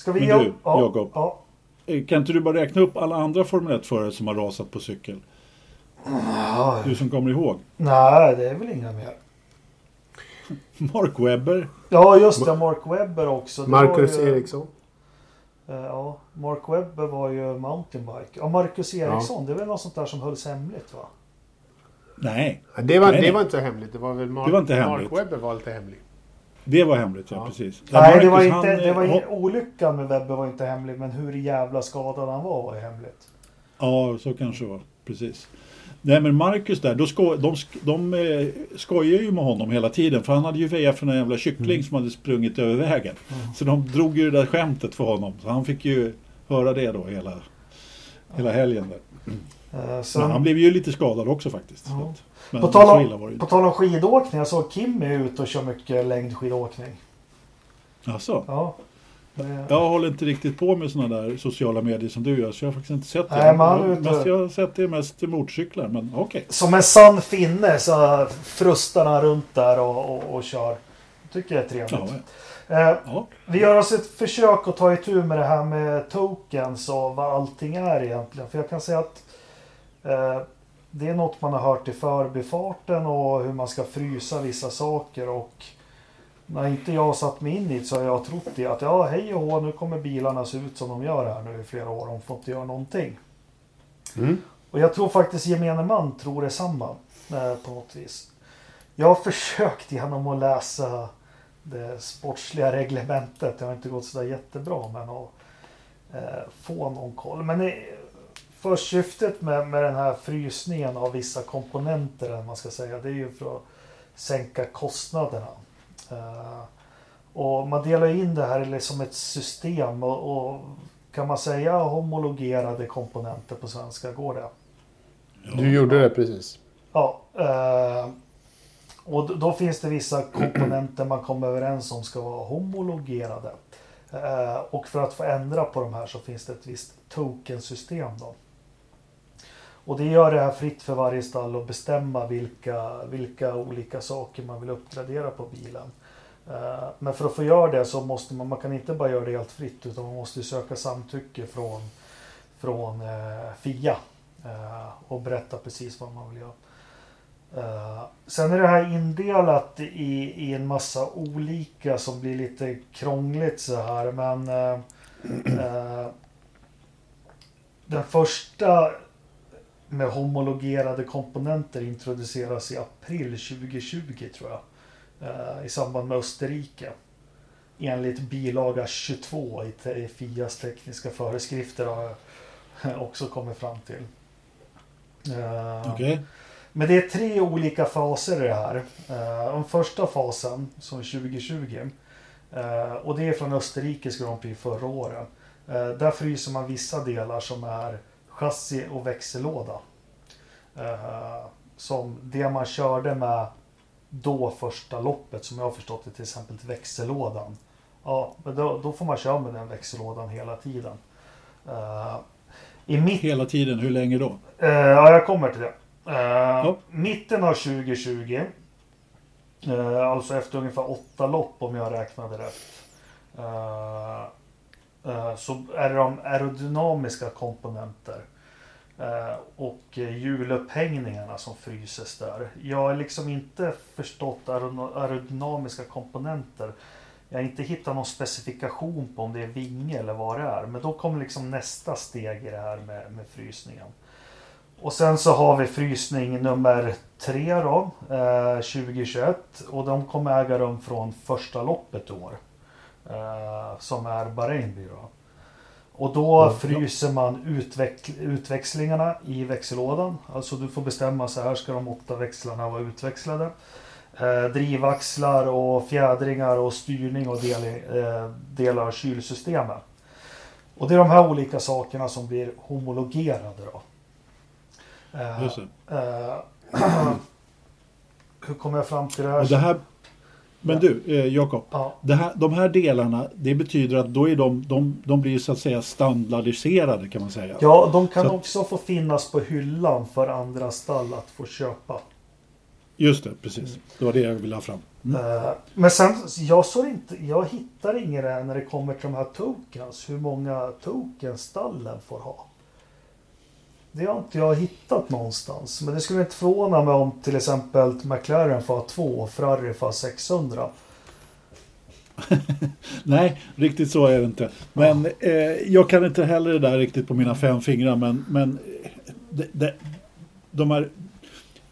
Ska vi Men du? Ja, Jakob. ja. Eh, Kan inte du bara räkna upp alla andra Formel 1-förare som har rasat på cykel? Ja, Du som kommer ihåg. Nej, det är väl inga mer. [laughs] Mark Webber. Ja, just det. Mark Webber också. Det Marcus ju, Eriksson. eh, Ja, Mark Webber var ju mountainbike. Ja, Marcus Eriksson, det är väl något sånt där som hölls hemligt va? Nej, Ja, Det var, Nej, det nej. var inte hemligt. Det var väl Mark, Det var inte hemligt. Mark Webber var lite hemlig. Det var hemligt. Ja, Ja. precis. Nej, det var Marcus, inte, han, det var in, olyckan med Webber var inte hemlig, men hur jävla skadad han var var hemligt. Ja, så kanske det var. Precis. Nej, men Marcus där, då sko, de, sk- de eh, skojar ju med honom hela tiden. För han hade ju väjat för en jävla kyckling Mm. som hade sprungit över vägen. Så de drog ju det där skämtet för honom. Så han fick ju höra det då hela, hela helgen. Där. Eh, sen- Men han blev ju lite skadad också faktiskt. Så Ja. att, men På tal, om, på tal om skidåkning, jag såg Kim är ute och kör mycket längdskidåkning. Alltså, Ja. Det- jag håller inte riktigt på med sådana där sociala medier som du gör. Så jag har faktiskt inte sett det. Nej, är ute- Mest jag har sett det mest till motorcyklar. Men okej. Som en sann finne så frustar han runt där och, och, och kör. Jag tycker det är trevligt. Ja, Eh, ja. vi gör oss ett försök att ta itu med det här med tokens och vad allting är egentligen. För jag kan säga att eh, det är något man har hört i förbifarten och hur man ska frysa vissa saker. Och när inte jag har satt mig in i det så har jag trott det att ja, hej och hå, nu kommer bilarna se ut som de gör här nu i flera år. De får inte göra någonting. Mm. Och jag tror faktiskt gemene man tror detsamma eh, på något vis. Jag har [laughs] försökt genom att läsa det sportsliga reglementet. Det har inte gått sådär jättebra men att eh, få någon koll. Men eh, för syftet med, med den här frysningen av vissa komponenter, man ska säga, det är ju för att sänka kostnaderna. Eh, och man delar in det här som ett system och, och kan man säga homologerade komponenter på svenska? Går det? Du gjorde det precis. Ja. Eh, och då- då finns det vissa komponenter man kommer överens om ska vara homologerade. Eh, och för att få ändra på de här så finns det ett visst tokensystem. Då. Och det gör det här fritt för varje stall att bestämma vilka, vilka olika saker man vill uppgradera på bilen. Eh, men för att få göra det så måste man, man kan inte bara göra det helt fritt utan man måste söka samtycke från, från eh, FIA eh, och berätta precis vad man vill göra. Sen är det här indelat i, i en massa olika som blir lite krångligt så här men den första med homologerade komponenter introduceras i april 2020 tror jag. Eh, I samband med Österrike. Enligt bilaga 22 i FIAs tekniska föreskrifter har jag [laughs] också kommit fram till. Eh, Okej. men det är tre olika faser i det här. Eh, Den första fasen, som är 2020, eh, och det är från Österrikes Grand Prix förra året. Där fryser man vissa delar som är chassi och växellåda. Eh, Som det man körde med då första loppet, som jag har förstått det, till exempel till växellådan. Ja, men då, då får man köra med den växellådan hela tiden. Eh, I mitt Hela tiden, hur länge då? Eh, ja, jag kommer till det. Eh, Mitten av 2020. eh, alltså efter ungefär åtta lopp om jag räknade rätt. eh, så är det de aerodynamiska komponenter. Eh, och eh, hjulupphängningarna som fryses där. Jag har liksom inte förstått aerodynamiska komponenter. Jag har inte hittat någon specifikation på om det är vinge eller vad det är. Men då kommer liksom nästa steg i det här med, med frysningen. Och sen så har vi frysning nummer tre då, eh, 2021. Och de kommer äga rum från första loppet i år. Eh, som är Bahrainby då. Och då fryser man utveck- utväxlingarna i växellådan. Alltså du får bestämma så här ska de åtta växlarna vara utväxlade. Eh, drivaxlar och fjädringar och styrning och del, eh, delar av kylsystemet. Och det är de här olika sakerna som blir homologerade då. Eh, Just det. eh, [clears throat] hur kommer jag fram till det här? Och det här men Ja. du, eh, Jakob. Ja, Det här, de här delarna, det betyder att då är de, de, de blir så att säga standardiserade kan man säga. ja, de kan Så att- också få finnas på hyllan för andra stall att få köpa. Just det, precis. Det var det jag ville ha fram. Mm. Eh, Men sen, jag, såg inte, jag hittar inget när det kommer till de här tokens. Hur många tokens stallen får ha. Det har inte jag hittat någonstans. Men det skulle inte förvåna mig om till exempel McLaren får ha två och Ferrari får ha 600. [laughs] Nej, riktigt så är det inte. Men eh, jag kan inte heller det där riktigt på mina fem fingrar. Men, men eh, det, det, de här,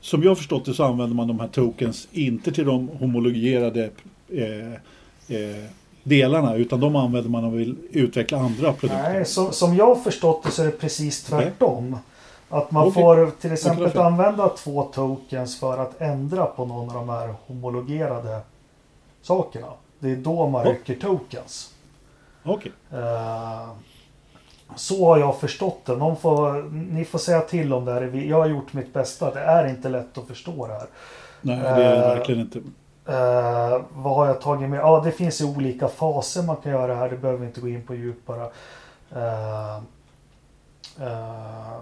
som jag förstått det så använder man de här tokens inte till de homologerade eh, eh, delarna. Utan de använder man om man vill utveckla andra produkter. Nej, som, som jag har förstått det så är det precis tvärtom. Att man Okej. får till exempel använda två tokens för att ändra på någon av de här homologerade sakerna. Det är då man Ja. rycker tokens. Okej. Eh, Så har jag förstått det. Får, ni får säga till om det här. Jag har gjort mitt bästa. Det är inte lätt att förstå det här. Nej, det är det Eh, verkligen inte. Eh, vad har jag tagit med? Ja, det finns i olika faser man kan göra det här. Det behöver vi inte gå in på djupare. Eh, eh,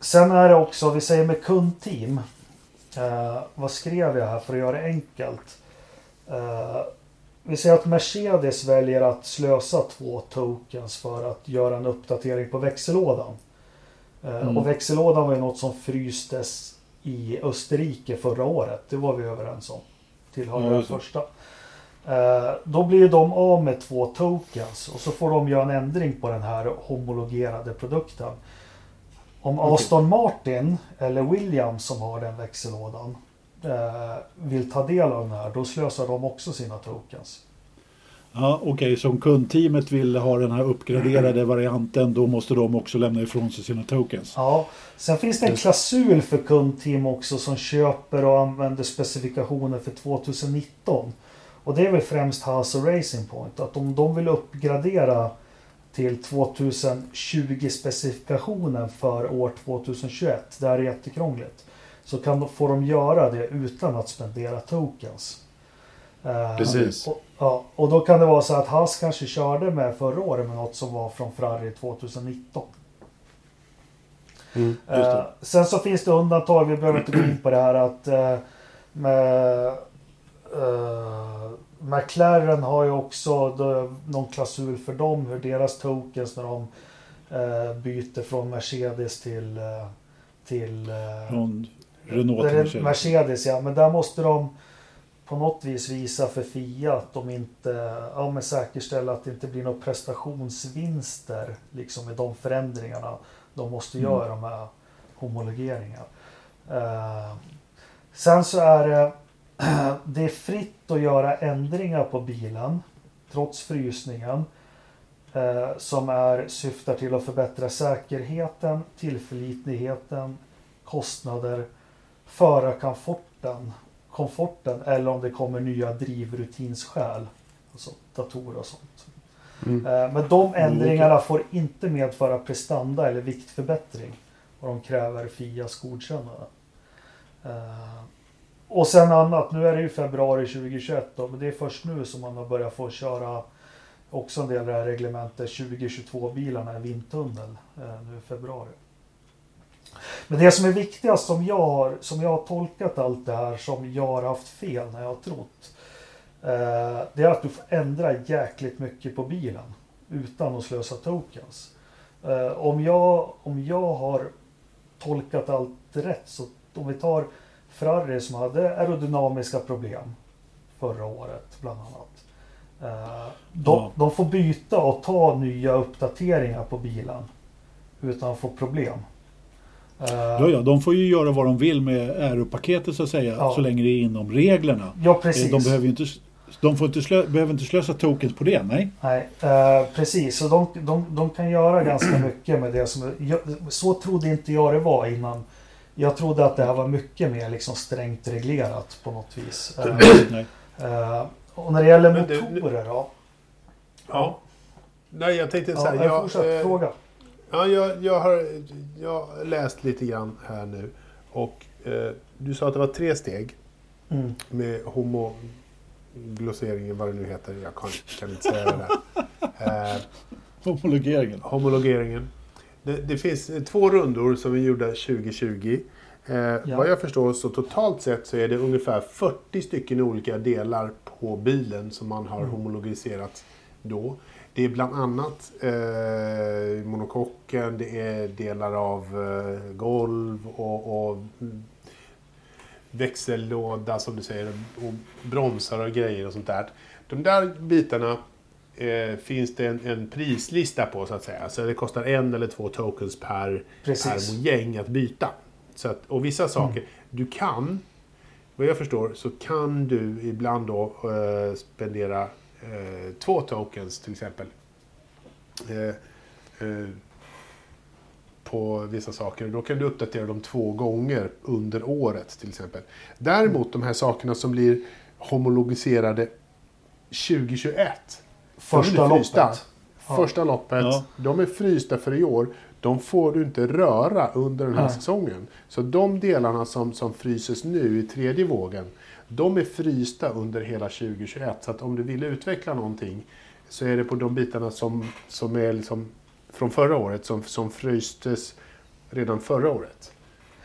sen är det också, vi säger med kundteam. Eh, vad skrev jag här för att göra det enkelt? Vi säger att Mercedes väljer att slösa två tokens för att göra en uppdatering på växellådan. Mm. Och växellådan var ju något som frystes i Österrike förra året. Det var vi överens om. Tillhör Ja, den första. Eh, då blir de av med två tokens och så får de göra en ändring på den här homologerade produkten. Om Okej. Aston Martin eller Williams som har den växellådan eh, vill ta del av den här, då slösar de också sina tokens. Ja, Okej, så om kundteamet vill ha den här uppgraderade varianten då måste de också lämna ifrån sig sina tokens. Ja, sen finns det en klausul för kundteam också som köper och använder specifikationer för 2019. Och det är väl främst Haas och Racing Point. Att om de vill uppgradera till 2020 specifikationen för år 2021. Det här är jättekrångligt. Så kan, får de göra det utan att spendera tokens. Eh, Precis. Och, ja, och då kan det vara så att Haas kanske körde med förra året med något som var från Ferrari 2019. Mm. Just det. Eh, sen så finns det undantag, vi behöver inte gå in på det här att eh, med, eh, McLaren har ju också då, någon klausul för dem, hur deras tokens när de eh, byter från Mercedes till, eh, till eh, Från Renault till Mercedes. Mercedes ja, men där måste de på något vis visa för Fia att de inte, ja men säkerställa att det inte blir några prestationsvinster liksom med de förändringarna de måste Mm. göra med homologeringen. Eh, sen så är det, [clears throat] det är fritt att göra ändringar på bilen trots frysningen eh, som är, syftar till att förbättra säkerheten, tillförlitligheten, kostnader, förarkomforten komforten eller om det kommer nya drivrutinsskäl. Alltså datorer och sånt. Mm. Eh, Men de ändringarna får inte medföra prestanda eller viktförbättring. Och de kräver Fias godkännande. Eh, Och sen annat, nu är det ju februari 2021 då, men det är först nu som man har börjat få köra också en del av det här reglementet 2022 bilarna i vindtunnel eh, nu i februari. Men det som är viktigast som jag, har, som jag har tolkat allt det här som jag har haft fel när jag har trott. Eh, det är att du får ändra jäkligt mycket på bilen utan att slösa tokens. Eh, om, jag, om jag har tolkat allt rätt så om vi tar Ferrari som hade aerodynamiska problem förra året bland annat. Eh, de, Ja. de får byta och ta nya uppdateringar på bilen utan att få problem. Eh, Ja, ja, de får ju göra vad de vill med aeropaketet så att säga, Ja. så länge det är inom reglerna. ja, Eh, precis. De behöver ju inte, de får inte slö, behöver inte slösa tokens på det, nej. Nej, eh, precis. Så de, de, de kan göra ganska [clears throat] mycket med det som... Jag, så trodde inte jag det var innan. Jag trodde att det här var mycket mer liksom strängt reglerat på något vis. [clears throat] Eh, nej. eh, och när det gäller motorer då? Ja. Nej, jag tänkte så Ja, här. jag jag, fortsätter eh, fråga. Ja, jag, jag, har, jag har läst lite grann här nu. Och eh, du sa att det var tre steg Mm. med homoglosseringen, vad det nu heter. Jag kan, kan inte säga det där. Eh, Homologeringen. homologeringen. Det, det finns eh, två rundor som vi gjorde 2020. Eh, Vad jag förstår så totalt sett så är det ungefär 40 stycken olika delar på bilen som man har homologiserat då. Det är bland annat eh, monokocken, det är delar av eh, golv och, och mm, växellåda som du säger och bromsar och grejer och sånt där. De där bitarna eh, finns det en, en prislista på så att säga. Så det kostar en eller två tokens per, Precis. per mojäng att byta. Så att, och vissa saker, du kan, vad jag förstår, så kan du ibland då eh, spendera eh, två tokens till exempel. Eh, eh, på vissa saker. Då kan du uppdatera dem två gånger under året till exempel. Däremot de här sakerna som blir homologiserade 2021. Första loppet. Ja. Första loppet. Ja. De är frysta för i år. De får du inte röra under den här Nej. säsongen. Så de delarna som, som fryses nu i tredje vågen, de är frysta under hela 2021. Så att om du vill utveckla någonting så är det på de bitarna som, som är liksom från förra året, som, som frystes redan förra året.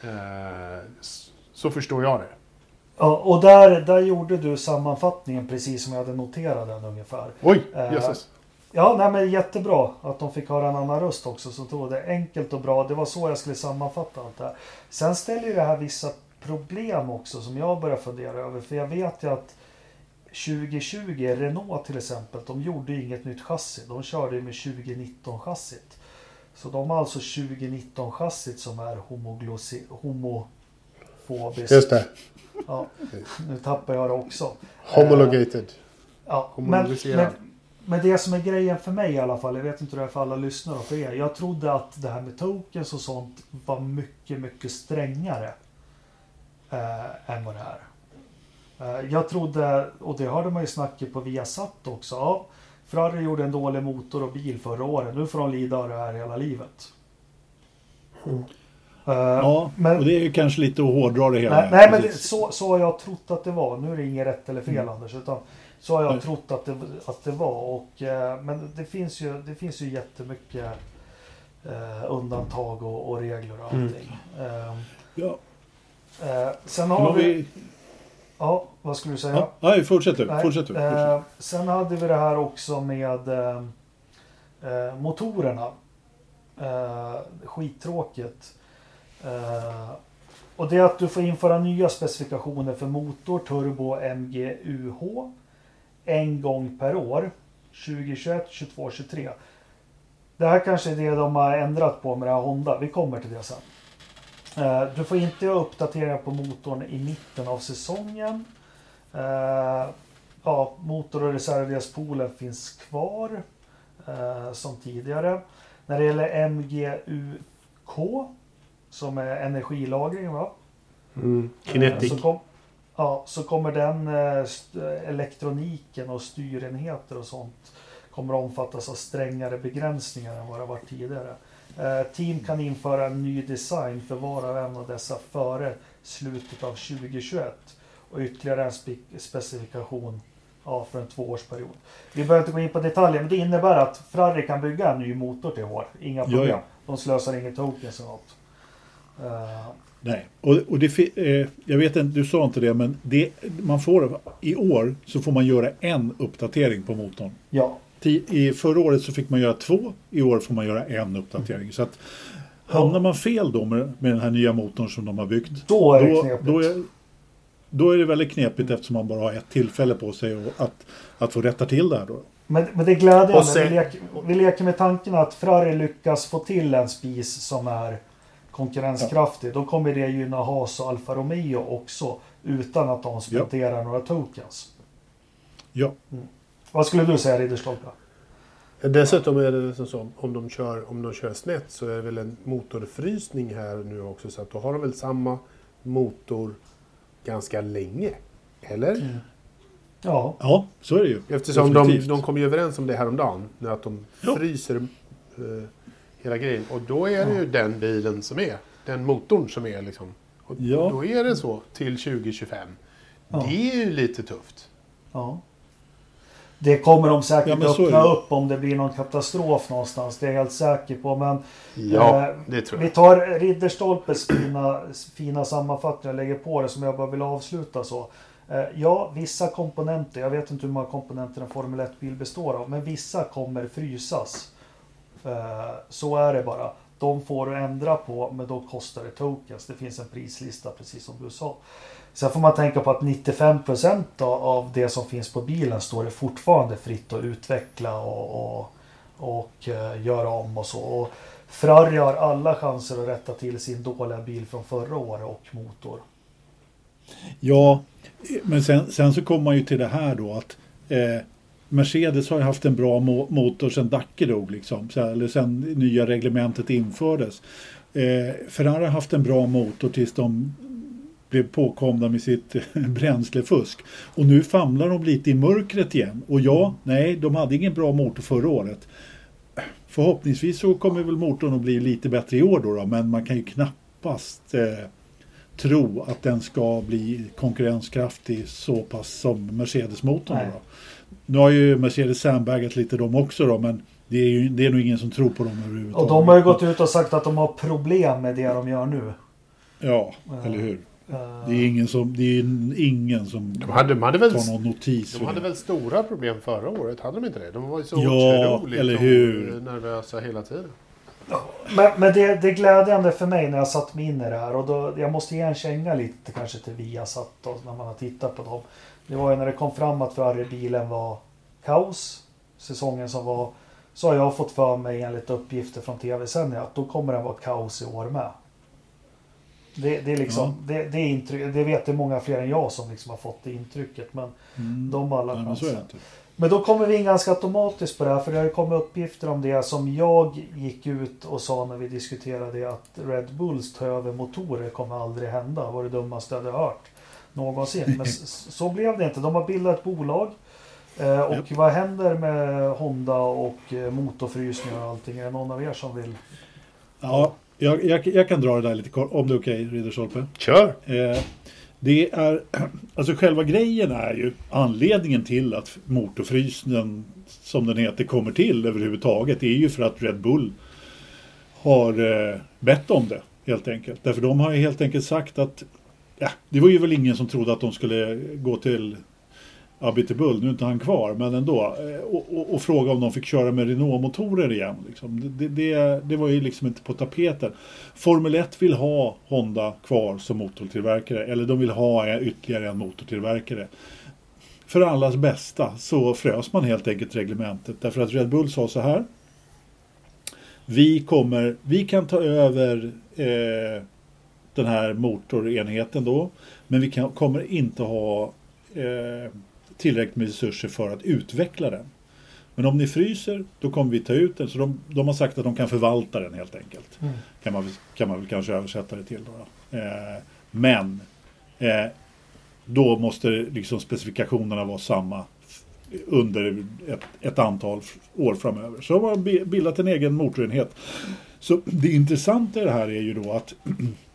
Eh, så förstår jag det. Ja, och där, där gjorde du sammanfattningen precis som jag hade noterat den ungefär. Oj, Eh, jösses. Ja, nej, men jättebra att de fick höra en annan röst också. Så det enkelt och bra. Det var så jag skulle sammanfatta allt det här. Sen ställer ju det här vissa problem också som jag börjar fundera över. För jag vet ju att 2020, Renault till exempel, de gjorde ju inget nytt chassi. De körde ju med 2019 chassit. Så de har alltså 2019 chassit som är homoglossi- homofobiskt. Just det. Ja, nu tappar jag det också. Homologated. Ja, men, men, men det som är grejen för mig i alla fall, jag vet inte hur det är för alla lyssnare och för er. Jag trodde att det här med tokens och sånt var mycket, mycket strängare eh, än vad det är. Eh, jag trodde, och det hörde man ju snacket på Viasat också. Ja, Ferrari gjorde en dålig motor och bil förra året. Nu får de lida av det här hela livet. Eh, Ja, men- och det är ju kanske lite att hårdra det hela. Nej, nej men det, så, så har jag trott att det var. Nu är det inget rätt eller fel Anders. Utan så har jag trott att det, att det var. Och, eh, men det finns ju, det finns ju jättemycket eh, undantag och, och regler och allting. Eh, Ja, eh, sen har vi... vi... Ja, vad skulle du säga? Ja, nej, fortsätt du. Fortsätt du. Eh, sen hade vi det här också med eh, eh, motorerna. Eh, skittråkigt. Eh, och det är att du får införa nya specifikationer för motor, turbo, MG, UH en gång per år. 2021, 22, 23. Det här kanske är det de har ändrat på med det här Honda. Vi kommer till det sen. Eh, Du får inte göra uppdateringar på motorn i mitten av säsongen. Eh, Ja, motor och reservdelspoolen finns kvar eh, som tidigare. När det gäller MGUK som är energilagring va? Mm. Kinetic. Ja, så kommer den eh, elektroniken och styrenheter och sånt kommer omfattas av strängare begränsningar än vad det varit tidigare. Eh, team kan införa en ny design för var och en av dessa före slutet av 2021 och ytterligare en spe- specifikation ja, för en tvåårsperiod. Vi behöver inte gå in på detaljer, men det innebär att Ferrari kan bygga en ny motor till år. Inga problem. ja. De slösar inget tokens eller något. Nej, och, och det, eh, jag vet inte, du sa inte det, men det, man får, i år så får man göra en uppdatering på motorn. ja, I förra året så fick man göra två, i år får man göra en uppdatering. Så att hamnar man fel då med, med den här nya motorn som de har byggt, då är det då, knepigt. då, är, då är det väldigt knepigt eftersom man bara har ett tillfälle på sig och att, att få rätta till det här då. Men, men det är glädjande. Och sen- vi, leker, vi leker med tanken att Ferrari lyckas få till en spis som är konkurrenskraftig. Då kommer det gynna Haas och Alfa Romeo också. Utan att de spenderar några tokens. Ja, Vad skulle du säga Ridderstolpe? Dessutom är det så, om de, kör, om de kör snett så är det väl en motorfrysning här nu också. Så att då har de väl samma motor ganska länge. Eller? Ja, ja så är det ju. Eftersom de, Definitivt. de kom ju överens om det häromdagen. När att de Ja. fryser eh, hela grejen. Och då är det ju den bilen som är. Den motorn som är liksom. Och Ja. då är det så till 2025. Ja. Det är ju lite tufft. ja. Det kommer de säkert Ja, öppna det. upp om det blir någon katastrof någonstans. Det är jag helt säker på. Men Ja, Eh, det tror Vi jag. tar Ridderstolpes fina, fina sammanfattning och lägger på det som jag bara vill avsluta så. Eh, Ja, vissa komponenter, jag vet inte hur många komponenter en Formel 1-bil består av, men vissa kommer frysas. Eh, så är det bara. De får du ändra på, men då kostar det tokens. Det finns en prislista, precis som du sa. Sen får man tänka på att 95% av- det som finns på bilen står det fortfarande fritt att utveckla och, och, och eh, göra om och så. Och Ferrari har alla chanser att rätta till sin dåliga bil från förra året och motor. Ja, men sen, sen så kommer man ju till det här då att eh, Mercedes har ju haft en bra mo- motor sedan Dacke dog, liksom, så, eller sedan nya reglementet infördes. Eh, Ferrari har haft en bra motor tills de blev påkomna med sitt [laughs] bränslefusk. Och nu famlar de lite i mörkret igen. Och ja, nej, de hade ingen bra motor förra året. Förhoppningsvis så kommer väl motorn att bli lite bättre i år då, då men man kan ju knappast eh, tro att den ska bli konkurrenskraftig så pass som Mercedes-motorn. Nu har ju Mercedes sandbaggat lite de också då, men det är, ju, det är nog ingen som tror på dem överhuvudtaget. Och de har ju gått ut och sagt att de har problem med det de gör nu. Ja, Ja. eller hur. Eh, Det är ingen som, det är ingen som De hade, de hade väl, tar någon notis. de hade det. väl stora problem förra året? Hade de inte det? De var ju så Ja, otroligt eller hur? nervösa hela tiden. Men, men det, det är glädjande för mig när jag satt mig in i det här och då, jag måste ge en känga lite kanske till Viasat då, när man har tittat på dem. Det var ju när det kom fram att Ferrari-bilen var kaos säsongen som var. Så har jag fått för mig enligt uppgifter från tv-sändningar att då kommer den vara kaos i år med. Det, det är liksom, det, det, är intryck, det vet det många fler än jag som liksom har fått det intrycket. Men Mm. de har alla Nej, men. Men då kommer vi in ganska automatiskt på det här för det har kommit uppgifter om det som jag gick ut och sa när vi diskuterade att Red Bulls ta över motorer kommer aldrig hända. Det var det dummaste jag hade hört någonsin. Men så blev det inte. De har bildat ett bolag. Eh, och Japp. vad händer med Honda och eh, motorfrysningar och allting? Är det någon av er som vill? Ja, jag, jag, jag kan dra det där lite kort, om det är okej, Ridderstolpe. Kör! Eh, det är, [clears throat] alltså själva grejen är ju anledningen till att motorfrysningen, som den heter, kommer till överhuvudtaget. Det är ju för att Red Bull har eh, bett om det, helt enkelt. Därför de har ju helt enkelt sagt att, ja, det var ju väl ingen som trodde att de skulle gå till Abitibull, nu är inte han kvar, men ändå. Eh, och, och, och fråga om de fick köra med Renault-motorer igen. Liksom. Det, det, det var ju liksom inte på tapeten. Formel 1 vill ha Honda kvar som motortillverkare, eller de vill ha ytterligare en motortillverkare. För allas bästa så frös man helt enkelt reglementet därför att Red Bull sa så här. Vi, kommer, vi kan ta över eh, den här motorenheten då. Men vi kan, kommer inte ha eh, tillräckligt med resurser för att utveckla den. Men om ni fryser, då kommer vi ta ut den. Så de, de har sagt att de kan förvalta den helt enkelt. Mm. Kan, man, kan man väl kanske översätta det till. Då. Eh, men eh, då måste liksom specifikationerna vara samma under ett, ett antal år framöver. Så de har bi- bildat en egen motorenhet. Så det intressanta i det här är ju då att [clears throat]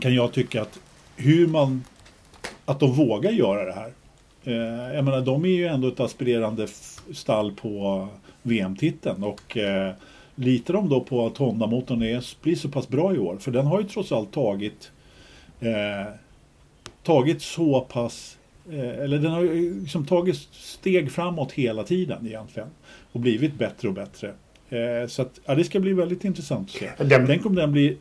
kan jag tycka att hur man att de vågar göra det här. Eh, jag menar, de är ju ändå ett aspirerande stall på VM-titeln och eh, litar de då på att Honda-motorn är, blir så pass bra i år? För den har ju trots allt tagit eh, tagit så pass eh, eller den har ju liksom tagit steg framåt hela tiden egentligen och blivit bättre och bättre. Eh, så att, ja, det ska bli väldigt intressant att se. Den- Tänk om den blir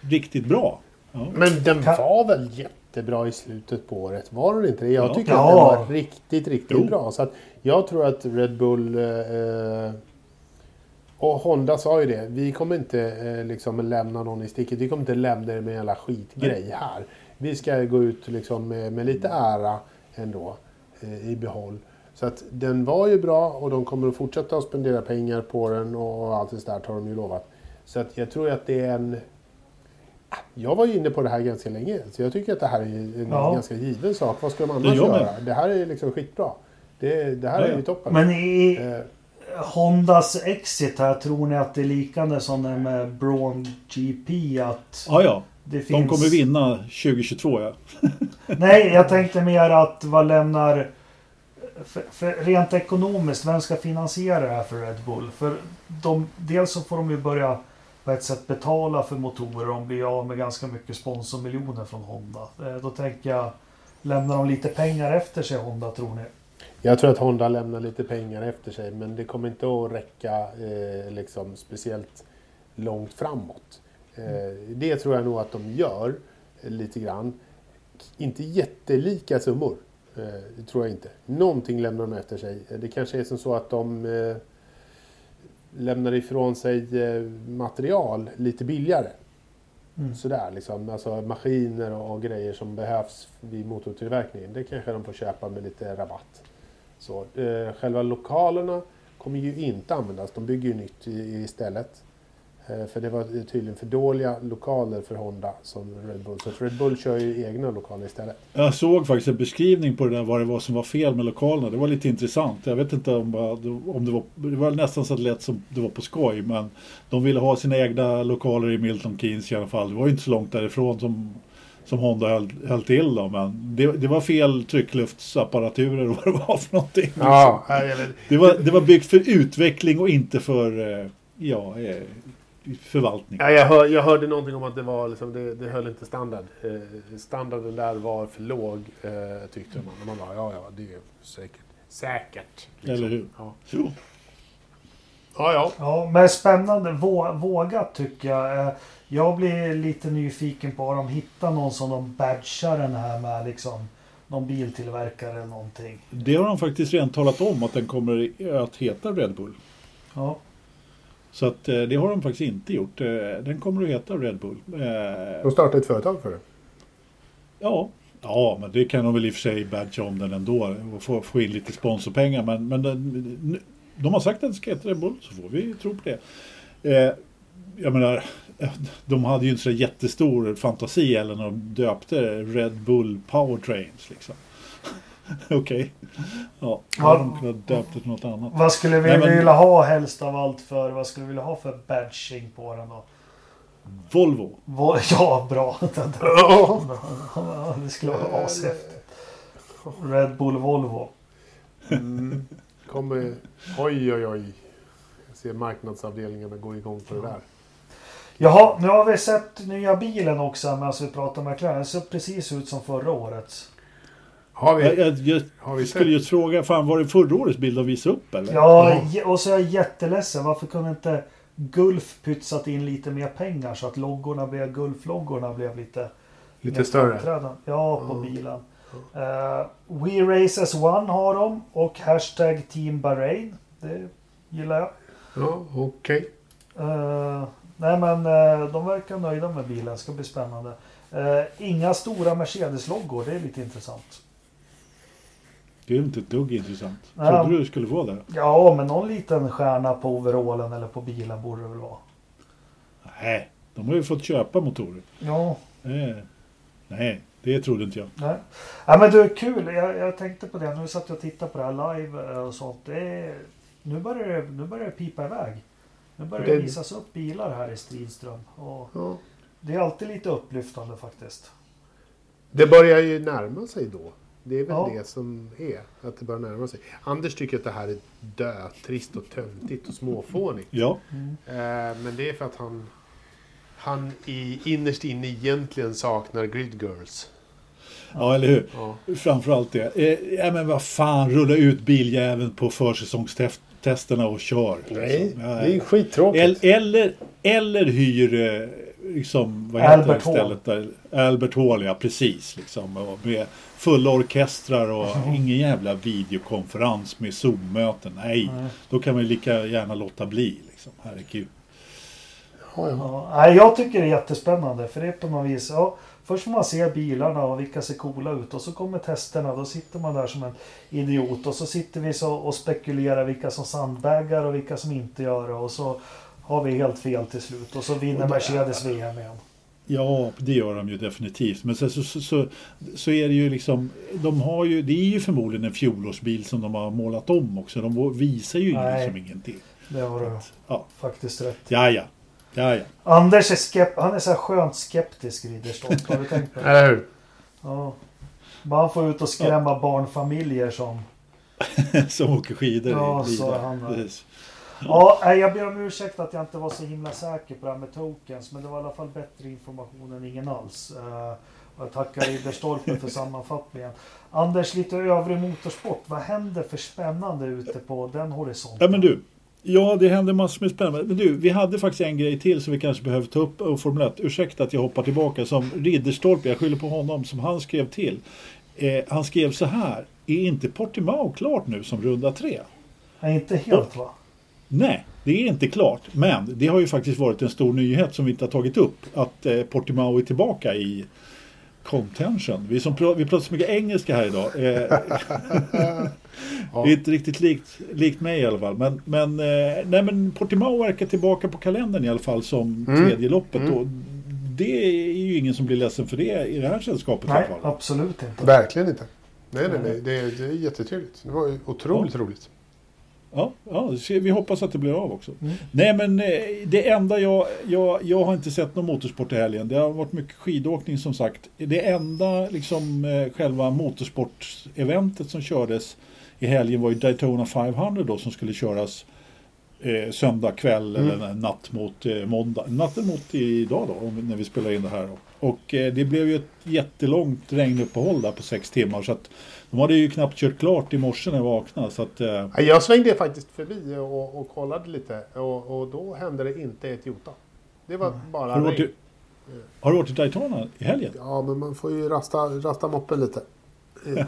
riktigt bra. Ja. Men den Kan- var väl jättebra i slutet på året? Var den inte det? Jag Ja. tycker Ja. att den var riktigt, riktigt Jo. bra. Så att jag tror att Red Bull... Eh, och Honda sa ju det. Vi kommer inte eh, liksom lämna någon i sticket. Vi kommer inte lämna er med en jävla skitgrej här. Vi ska gå ut liksom med, med lite ära ändå eh, i behåll. Så att den var ju bra och de kommer att fortsätta att spendera pengar på den och allt det där har de ju lovat. Så att jag tror att det är en... Jag var ju inne på det här ganska länge, så jag tycker att det här är en Ja. ganska given sak. Vad ska de annars med. göra? Det här är liksom skitbra. Det, det här Ja, är ju toppen. Men i Eh, Hondas exit här, tror ni att det är liknande som det med Braun GP? Att Ja, ja. det finns... De kommer vinna 2022 ja. [laughs] Nej, jag tänkte mer att vad lämnar... För, för rent ekonomiskt, vem ska finansiera det här för Red Bull? För de, dels så får de ju börja på ett sätt betala för motorer. De blir av med ganska mycket sponsormiljoner från Honda. Eh, Då tänker jag, lämnar de lite pengar efter sig Honda tror ni? Jag tror att Honda lämnar lite pengar efter sig, men det kommer inte att räcka eh, liksom speciellt långt framåt. Eh, det tror jag nog att de gör eh, lite grann. Inte jättelika summor, eh, tror jag inte. Någonting lämnar de efter sig. Eh, Det kanske är som så att de lämnar ifrån sig eh, material lite billigare. Mm. Sådär liksom, alltså maskiner och, och grejer som behövs vid motortillverkningen. Det kanske de får köpa med lite rabatt. Så, eh, själva lokalerna kommer ju inte användas. De bygger ju nytt i, istället. Eh, för det var tydligen för dåliga lokaler för Honda som Red Bull. Så Red Bull kör ju egna lokaler istället. Jag såg faktiskt en beskrivning på det där vad det var som var fel med lokalerna. Det var lite intressant. Jag vet inte om, om det var... Det var nästan så att det lät som det var på skoj. Men de ville ha sina egna lokaler i Milton Keynes i alla fall. Det var ju inte så långt därifrån som, som Honda höll, höll till då. Men det, det var fel tryckluftsapparatur och [laughs] vad det var för någonting. Ja. Det, var, det var byggt för utveckling och inte för... eh, Ja, eh, förvaltning. Ja, jag, hör, jag hörde någonting om att det, var liksom, det, det höll inte standard. Eh, standarden där var för låg, eh, tyckte man. Och man bara, ja, ja, det är säkert. Säkert. liksom. Eller hur? Ja, Jo. ja. ja. Ja, men spännande. Vå, vågat tycker jag. Eh, Jag blir lite nyfiken på om de hittar någon som de badgar den här med liksom någon biltillverkare eller någonting. Det har de faktiskt redan talat om att den kommer att heta Red Bull. Ja. Så att eh, det har de faktiskt inte gjort. Eh, Den kommer att heta Red Bull. Eh, De startade ett företag för det. Ja, ja men det kan de väl i och för sig badga om den ändå och få, få in lite sponsorpengar. Men, men den, de har sagt att den ska heta Red Bull så får vi tro på det. Eh, jag menar, [laughs] de hade ju inte så jättestor fantasi eller när de döpte Red Bull Powertrains liksom. [laughs] Okej. Ja, då hade de kunnat döpt det till något annat. Vad skulle vi Nej, men- vilja ha helst av allt för? Vad skulle vi vilja ha för badging på den då? Volvo. Vå- [laughs] Ja, bra. [laughs] Ja, det skulle vara ashäftigt. Red Bull Volvo. Mm. Kommer... Oj, oj, oj. Jag ser marknadsavdelningarna gå igång på det där. Jaha, nu har vi sett nya bilen också medan vi pratar med McLaren. Den ser precis ut som förra årets. Har vi, Jag, jag, jag har vi skulle just fråga, fan var det förra årets bild de visade upp eller? Ja, Ja. och så är jag jätteledsen. Varför kunde inte Gulf pytsat in lite mer pengar så att loggorna blev, Gulf-loggorna blev lite... Lite större. framträdande? Ja, på Ja. bilen. Uh, We Race as One har de och hashtag Team Bahrain. Det gillar jag. Ja, okej. Eh, nej men eh, de verkar nöjda med bilen. Det ska bli spännande. Inga stora Mercedes-loggor. Det är lite intressant. Det är inte ett dugg intressant. Ja. Trodde du det skulle vara det? Ja, men någon liten stjärna på overallen eller på bilen borde det väl vara. Nej, de har ju fått köpa motorer. Ja, Eh, nej, det trodde inte jag. nej. Ja, men du, kul. Jag, jag tänkte på det. Nu satt jag och tittade på det här live eh, och sånt. Det är, nu, börjar det, nu börjar det pipa iväg. Nu börjar det Det- visas upp bilar här i Stridström. Och Ja. det är alltid lite upplyftande faktiskt. Det börjar ju närma sig då. Det är väl Ja. det som är. Att det börjar närma sig. Anders tycker att det här är dötrist och töntigt och småfånigt. Ja, Eh, men det är för att han, han i, innerst inne egentligen saknar Grid Girls. ja eller hur? Ja. Framförallt det. Eh, ja, men vad fan, rulla ut biljäveln på försäsongstesterna och kör. liksom. Ja, skittråkigt. El- eller, eller hyr eh, liksom, vad heter Albert det stället där? Albert Hall, ja precis. Liksom, och med fulla orkestrar och ingen jävla videokonferens med Zoom-möten. Nej, Nej. då kan man ju lika gärna låta bli. Liksom. Herregud. Ja, ja. Jag tycker det är jättespännande för det är på något vis. Ja, först får man se bilarna och vilka ser coola ut och så kommer testerna. Då sitter man där som en idiot och så sitter vi så och spekulerar vilka som sandbaggar och vilka som inte gör det. Och så har vi helt fel till slut och så vinner Och det- Mercedes VM igen. Ja, det gör de ju definitivt. Men så, så, så, så är det ju liksom, de har ju, det är ju förmodligen en fjolårsbil som de har målat om också. De visar ju Nej. liksom ingenting. Det har du Ja, faktiskt rätt. ja, ja. ja, ja. Anders är, skep han är så här skönt skeptisk Ridderstolpe. Har du tänkt på det? [laughs] Eller hur? Ja. Bara få ut och skrämma barnfamiljer som... [laughs] som åker skidor Ja, i så han. Precis. Ja, jag ber om ursäkt att jag inte var så himla säker på det här med tokens. Men det var i alla fall bättre information än ingen alls. Eh, och jag tackar Ridderstolpe för sammanfattningen. Anders, lite övrig motorsport. Vad händer för spännande ute på den horisonten? Ja men du. Ja det händer massor med spännande. Men du, vi hade faktiskt en grej till som vi kanske behöver ta upp och Formel 1. Ursäkta att jag hoppar tillbaka. Som Ridderstolpe, jag skyller på honom, som han skrev till. Eh, han skrev så här. Är inte Portimao klart nu som runda tre? Nej, inte helt va? Nej, det är inte klart. Men det har ju faktiskt varit en stor nyhet som vi inte har tagit upp. Att eh, Portimao är tillbaka i contention. Vi, som pra- vi pratar så mycket engelska här idag. Eh, Ja. [laughs] Det är inte riktigt likt, likt mig i alla fall. Men, men, eh, nej, men Portimao verkar tillbaka på kalendern i alla fall som Mm. tredje loppet. Mm. Och det är ju ingen som blir ledsen för det i det här sällskapet i alla Nej, fall. absolut inte. Verkligen inte. Nej, nej, nej. Det, är- det är jättetrevligt. Det var otroligt roligt. Ja, ja, vi hoppas att det blir av också. Mm. Nej men eh, det enda jag, jag, jag har inte sett någon motorsport i helgen. Det har varit mycket skidåkning som sagt. Det enda liksom eh, själva motorsporteventet som kördes i helgen var ju Daytona 500 då som skulle köras eh, söndag kväll Mm. eller natt mot eh, måndag. Natten mot idag då när vi spelar in det här. Då. Och eh, det blev ju ett jättelångt regnuppehåll där på sex timmar så att de hade ju knappt kört klart i morse när jag vaknade. Så att, eh, Ja, Jag svängde faktiskt förbi och, och kollade lite och, och då hände det inte ett jota. Det var bara har, du varit regn. har du varit i Daytona i helgen? Ja, men man får ju rasta, rasta moppen lite. [laughs]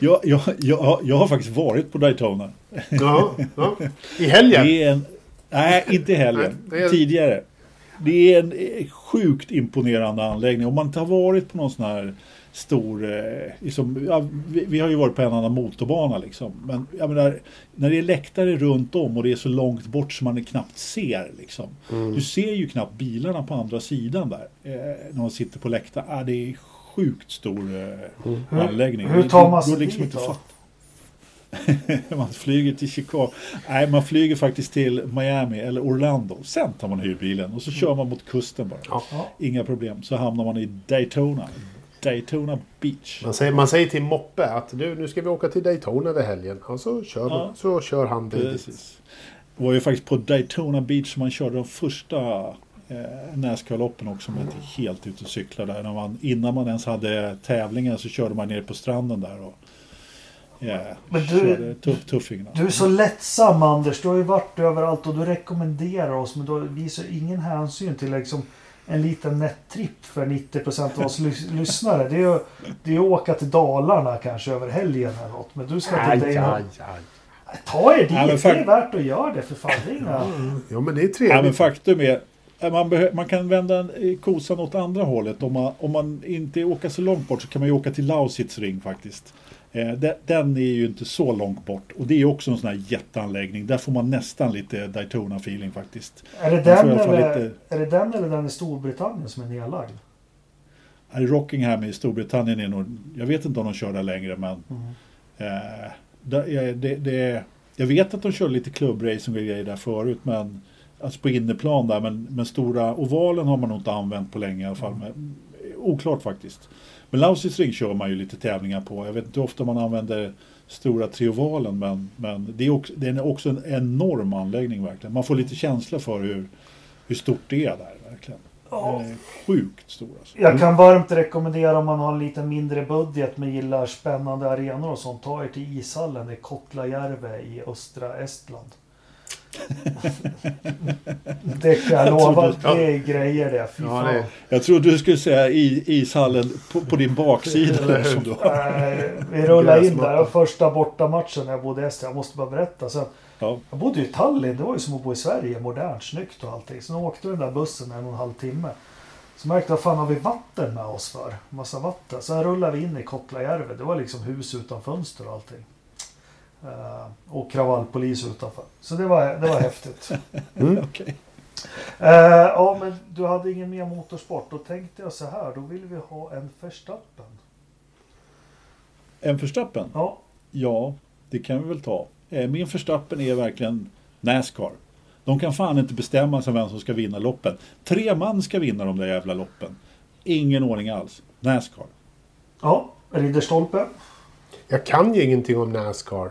Jag, jag, jag, jag har faktiskt varit på Daytona. Ja, ja. I helgen? En, nej, inte i helgen. Nej, är- Tidigare. Det är en eh, sjukt imponerande anläggning. Om man inte har varit på någon sån här stor... Eh, liksom, ja, vi, vi har ju varit på en annan motorbana liksom. Men menar, när det är läktare runt om och det är så långt bort som man knappt ser. Liksom. Mm. Du ser ju knappt bilarna på andra sidan där. Eh, när man sitter på läktaren. Ah, det är sjukt stor eh, Hur- anläggning. hur tar man sig liksom dit då? [laughs] man flyger till Chicago. Nej, man flyger faktiskt till Miami eller Orlando. Sen tar man hyrbilen och så kör man mot kusten bara. Ja. Ja. Inga problem. Så hamnar man i Daytona. Daytona Beach. Man säger, man säger till Moppe att du, nu ska vi åka till Daytona över helgen. Och så kör, Ja. så kör han dig dit. Precis. Det var ju faktiskt på Daytona Beach som man körde de första eh, Nascar-loppen också. Man är helt ute och cyklar där. När man, innan man ens hade tävlingen så körde man ner på stranden där. Och, ja, Men du- körde tuff, tuffingarna. Du är så lättsam Anders. Du har ju varit överallt och du rekommenderar oss. Men du visar ingen hänsyn till liksom en liten nettripp för 90% av oss lys- [laughs] lyssnare. Det är ju det är att åka till Dalarna kanske över helgen eller något. Men du ska Aj, titta in aj, och... aj. Ta er dit. Ja, Det är värt att göra det för fan. Det är inga... Ja, men det är Ja, men trevligt. faktum är man, behö- man kan vända en- kosan åt andra hållet. Om man, om man inte åker så långt bort så kan man ju åka till Lausitz ring faktiskt. Eh, de- den är ju inte så långt bort. Och det är också en sån här jätteanläggning. Där får man nästan lite Daytona-feeling faktiskt. Är det, den eller, lite- är det den eller den i Storbritannien som är nedlagd? I Rockingham i Storbritannien är nog, jag vet inte om de kör där längre men eh, det, det, det, jag vet att de kör lite klubbracing och grejer där förut men alltså på inneplan där men, men stora ovalen har man nog inte använt på länge i alla fall. Men, oklart faktiskt. Men Lausitz ring kör man ju lite tävlingar på. Jag vet inte hur ofta man använder stora triovalen men, men det, är också, det är också en enorm anläggning verkligen. Man får lite känsla för hur, hur stort det är där verkligen. Ja. Är sjukt stor alltså. Jag kan varmt rekommendera om man har en lite mindre budget men gillar spännande arenor och sånt. Ta er till ishallen i Kotlajärve i östra Estland. [laughs] det kan jag lova. Det är grejer det. Ja, det- Jag trodde du skulle säga i, ishallen på, på din baksida. Eller där som du har. Vi rullade in där. Första bortamatchen när jag bodde i Estland. Jag måste bara berätta. Sen, Ja. jag bodde ju i Tallinn. Det var ju som att bo i Sverige. Modernt, snyggt och allting. Så åkte den där bussen en och en halv timme. Så märkte jag, fan har vi vatten med oss för? Massa vatten. Sen rullade vi in i Kotlajärve. Det var liksom hus utan fönster och allting. Eh, och kravallpolis utanför. Så det var, det var häftigt. [laughs] [laughs] Okej. Eh, ja, men du hade ingen mer motorsport. Då tänkte jag så här. Då vill vi ha en Verstappen. En förstappen? Ja, Ja, det kan vi väl ta. Eh, Min förstappen är verkligen Nascar. De kan fan inte bestämma sig vem som ska vinna loppen. Tre man ska vinna de där jävla loppen. Ingen ordning alls. Nascar. ja. Ridderstolpe. Jag kan ju ingenting om Nascar.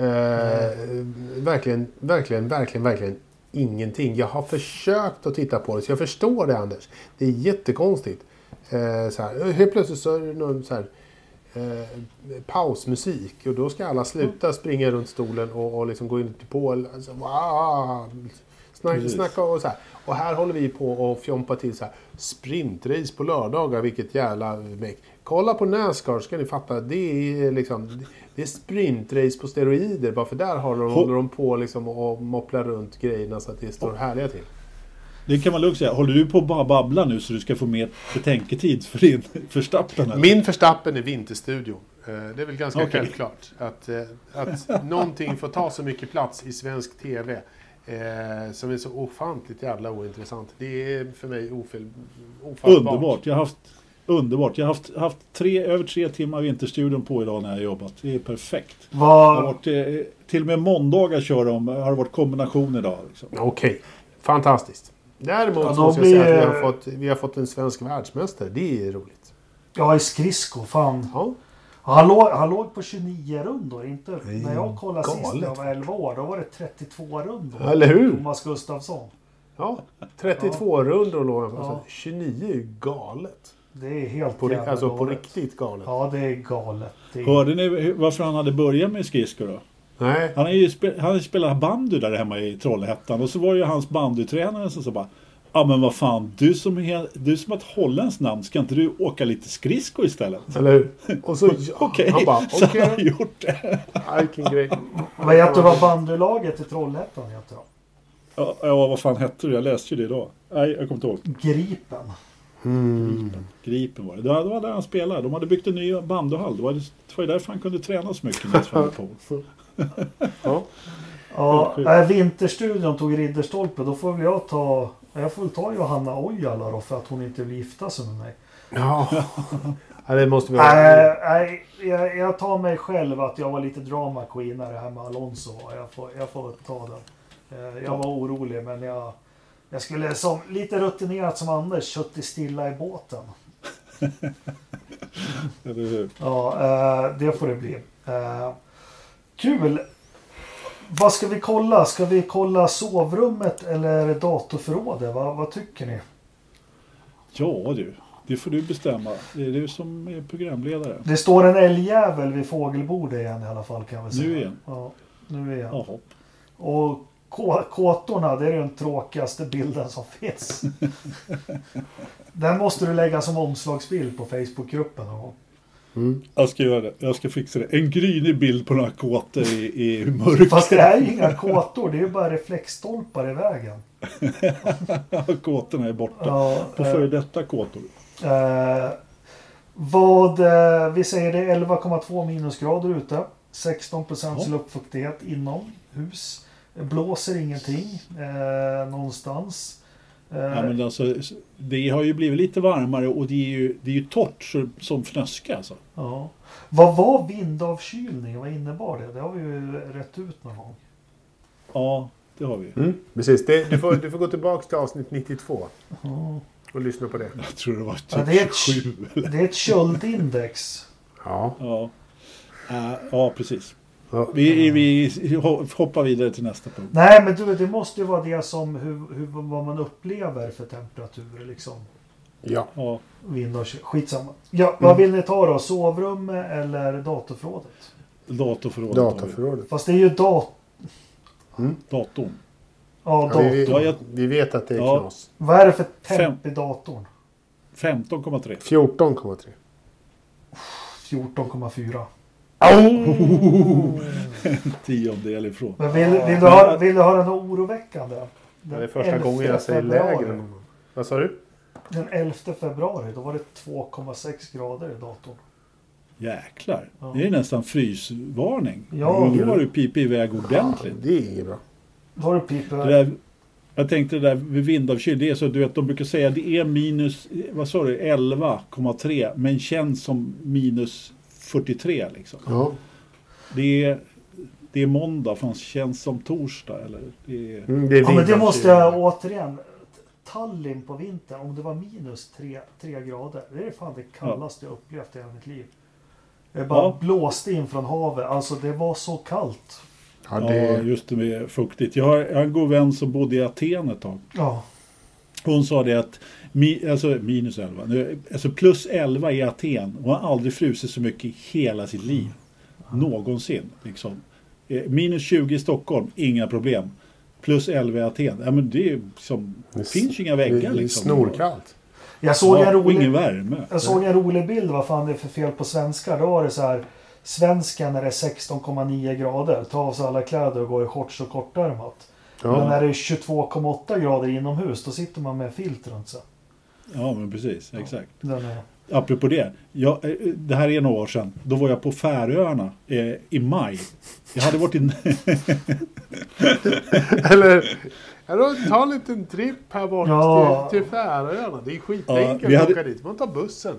Eh, verkligen, verkligen, verkligen, verkligen ingenting. Jag har försökt att titta på det, så jag förstår det Anders. Det är jättekonstigt. Eh, så här, helt plötsligt så är det någon så här, eh, pausmusik och då ska alla sluta springa runt stolen och, och liksom gå in på... Alltså, wow, snack, snacka och så här. Och här håller vi på och fjompa till så här sprintrace på lördagar, vilket jävla meck. Kolla på Nascar ska ni fatta, det är liksom det är sprintrace på steroider. Bara för där har de, håller de på liksom och mopplar runt grejerna så att det står härliga till. Det kan man lugnt säga. Håller du på att bara babbla nu så du ska få mer betänketid för din förstappen? Min förstappen är Vinterstudion. Eh, Det är väl ganska Okej. självklart att, eh, att någonting får ta så mycket plats i svensk TV eh, som är så ofantligt jävla ointressant. Det är för mig ofel, ofattbart. Underbart. Jag har haft, underbart. Jag har haft, haft tre, över tre timmar Vinterstudion på idag när jag har jobbat. Det är perfekt. Det har varit, eh, till och med måndagar kör de, har det varit kombination idag. Liksom. Okej, fantastiskt. Däremot Ja, måste jag säga att vi blir- har, fått, vi har fått en svensk världsmästare. Det är roligt. ja, i skridsko. Fan. Ja. Ja, Han låg, han låg på 29 rundor. Inte, är när jag kollade sist när jag galet. var 11 år. Då var det 32 rundor. Eller hur? Thomas Gustafsson. ja. 32 rundor låg han på. Ja. Så 29 är ju galet. Det är helt På, jävla alltså på galet. riktigt galet. Ja, det är galet. Det är... Hörde ni varför han hade börjat med skridskor då? Nej. Han har ju spe, han spelat bandy där hemma i Trollhättan och så var det ju hans bandytränare som sa bara Ja men vad fan, du som, är, du som har ett holländskt namn, ska inte du åka lite skridskor istället? Eller hur? [laughs] Och så, [laughs] Okej, han bara, så okej. han har gjort det. Vilken grej. Vad du vad bandylaget i Trollhättan heter då? Ja, ja, vad fan hette det? Jag läste ju det idag. Nej, jag kommer inte ihåg. Gripen. Gripen. Gripen var det. Det var, där han spelade. De hade byggt en ny bandyhall. Det var, det var ju därför han kunde träna så mycket med Sven Pohl. [laughs] Ja. Ja, äh, Vinterstudion tog Ridderstolpe. Då får väl jag ta... Jag får väl ta Johanna Ojala då för att hon inte vill gifta sig med mig. Ja. [laughs] ja, det måste vi ha. nej, jag, jag tar mig själv att jag var lite drama queen när det här med Alonso var. Jag får, jag får ta den. Eh, Jag var orolig men jag, jag skulle som lite rutinerat som Anders suttit stilla i båten. [laughs] Eller hur? Ja, eh, det får det bli. Eh, kul! vad ska vi kolla? Ska vi kolla sovrummet eller datorförrådet? Vad, vad tycker ni? Ja du, det får du bestämma. Det är du som är programledare. Det står en älgjävel vid fågelbordet igen i alla fall kan vi säga. Nu igen? Ja, nu igen. Jaha. Och kåtorna, det är den tråkigaste bilden som finns. Den måste du lägga som omslagsbild på Facebookgruppen. någon gång. Mm. Jag ska göra det. Jag ska fixa det. En grynig bild på några kåtor i, i mörk. Fast det här är ju inga kåtor, det är ju bara reflexstolpar i vägen. [laughs] Kåtorna är borta. Ja, På eh, före detta kåtor. Eh, vad, eh, vi säger det är 11,2 minusgrader ute. 16 procents Ja. luftfuktighet inomhus. Det blåser ingenting eh, någonstans. Eh, Ja, men alltså, det har ju blivit lite varmare och det är ju, det är ju torrt så, som fnöske alltså. ja. Vad var vindavkylning? Vad innebar det? Det har vi ju rätt ut någon gång. Ja, det har vi. Mm, precis. Det, du, får, du får gå tillbaka till avsnitt 92 och lyssna på det. Jag tror det var typ Ja, det är ett- 27 eller... Det är ett köldindex. Ja. Ja. Äh, ja, precis. Ja. Vi, vi hoppar vidare till nästa punkt. Nej, men du, det måste ju vara det som hur, hur, vad man upplever för temperaturer liksom. ja. Ja, Vind och. Skitsamma. Ja, vad vill ni ta då? Sovrum eller datorförrådet? datorförrådet. Dataförrådet. Fast det är ju dat Datorn. ja, Ja, dator. vi, Ja, jag- vi vet att det är Ja. knas. Vad är det för temp i datorn? 15,3. 14,3. 14,4. [laughs] Tiondel ifrån. Men vill, vill, du höra, vill du höra något oroväckande? Det Den är första 11 gången jag säger lägre. Vad sa du? Den 11 februari, då var det 2,6 grader i datorn. Jäklar. Ja. Det är nästan frysvarning. Ja. Då har du pipit iväg ordentligt. Det är inget bra. Då har du. Det där, jag tänkte det där vid vindavkyld, det är så du vet, de brukar säga det är minus, vad sa du, 11,3 men känns som minus 43 liksom. Ja. Det är, det är måndag fast känns som torsdag eller? Det är, Mm, det är Ja, men det måste jag återigen. Tallinn på vintern, om det var minus 3, grader. Det är fan det kallaste jag upplevt i hela mitt liv. Det bara Ja. blåste in från havet. Alltså det var så kallt. Ja, ja, det, just det med fuktigt. Jag har, jag har en god vän som bodde i Aten ett tag. Ja. Hon sa det att mi, alltså minus 11, nu, alltså plus 11 i Aten. Hon har aldrig frusit så mycket i hela sitt liv. Någonsin. Liksom. Eh, Minus 20 i Stockholm, inga problem. Plus 11 i Aten. Ja, men det, är som, det finns ju inga det väggar. är Liksom. snorkallt. Jag såg, en Ja, ingen rolig, värme. jag såg en rolig bild. Vad fan det är för fel på svenska. Då var det så här. Svenskan när det är 16,9 grader. Ta av sig alla kläder och gå i shorts och kortärmat. Men Ja. när det är 22,8 grader inomhus. Då sitter man med filt runt sig. Ja, men precis. Exakt. Är, Apropå det. Jag, eh, det här är några år sedan. Då var jag på Färöarna eh, i maj. Jag hade varit i... [laughs] Eller, ja, ta en liten tripp här bort Ja. till, till Färöarna. Det är skitenkelt Ja, vi att hade- åka dit. Man tar bussen.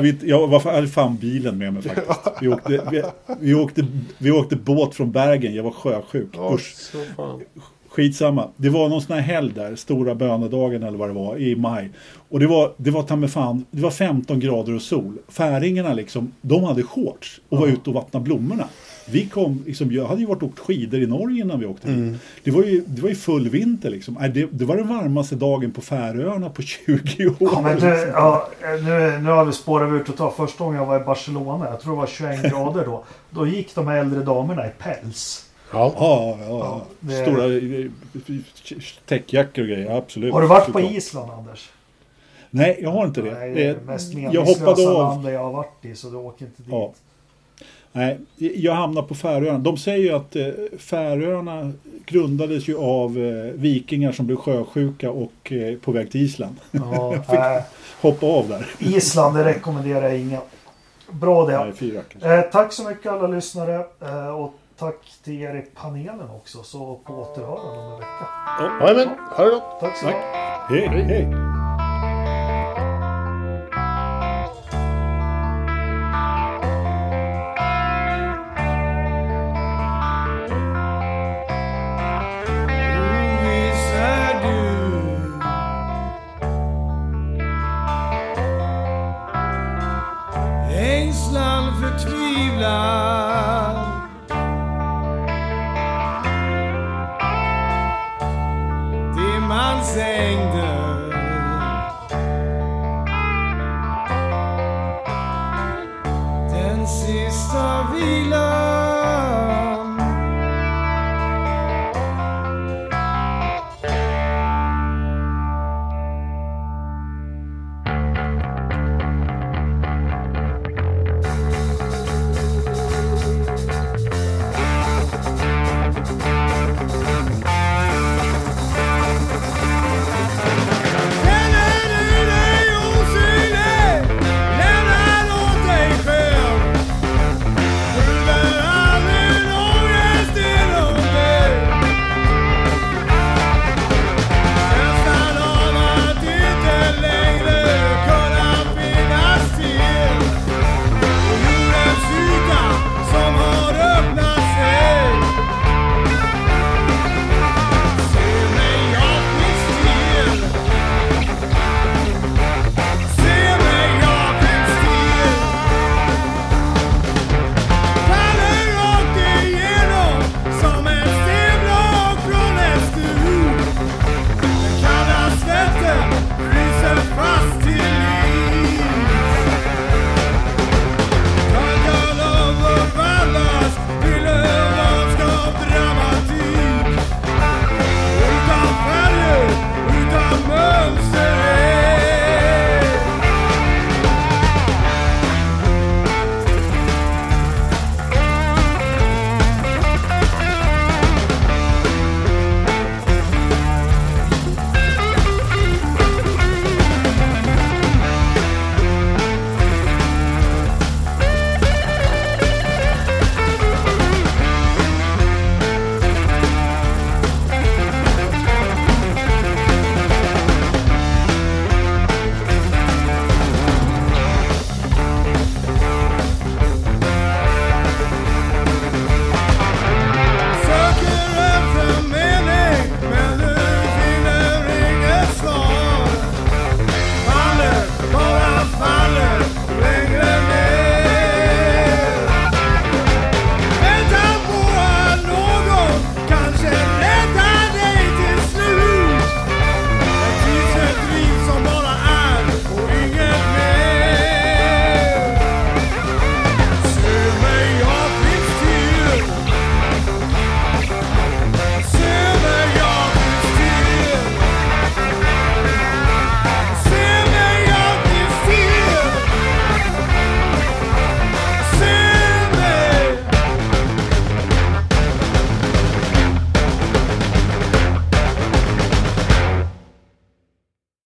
Vi, jag var, hade fan bilen med mig faktiskt. Vi åkte, vi, vi, åkte, vi åkte båt från Bergen. Jag var sjösjuk. Ja, Usch. Skitsamma. Det var någon sån här helg där, stora bönedagen eller vad det var, i maj. Och det var, det var ta mig fan, det var 15 grader och sol. Färingarna liksom, de hade shorts och var ute och vattnade blommorna. Vi kom, liksom, jag hade ju varit och åkt skidor i Norge innan vi åkte dit. Det var ju, det var ju full vinter liksom. Det, det var den varmaste dagen på Färöarna på [laughs] 20 år. Ja, men du, ja, nu, nu har vi spårat ur totalt. Första gången jag var i Barcelona, jag tror det var 21 grader då. Då gick de här äldre damerna i päls. Ja. Ja, ja, ja. det- Stora eh, täckjackor och grejer, absolut. Har du varit på. Island Anders? Nej, jag har inte det. Nej, det är det mest jag hoppade av. landet jag har varit i, så du åker inte dit. Ja. Nej, jag hamnar på Färöarna. De säger ju att eh, Färöarna grundades ju av eh, vikingar som blev sjösjuka och på väg till Island. Ja, [laughs] fick- nej, Hoppa av där. Island, det rekommenderar jag ingen. Bra det. Nej, fyra. Eh, tack så mycket alla lyssnare. Eh, och tack till er i panelen också. Så på återhörande om en vecka. Jajamän, ha det gott. Tack så mycket. Hej, hej. Oviss är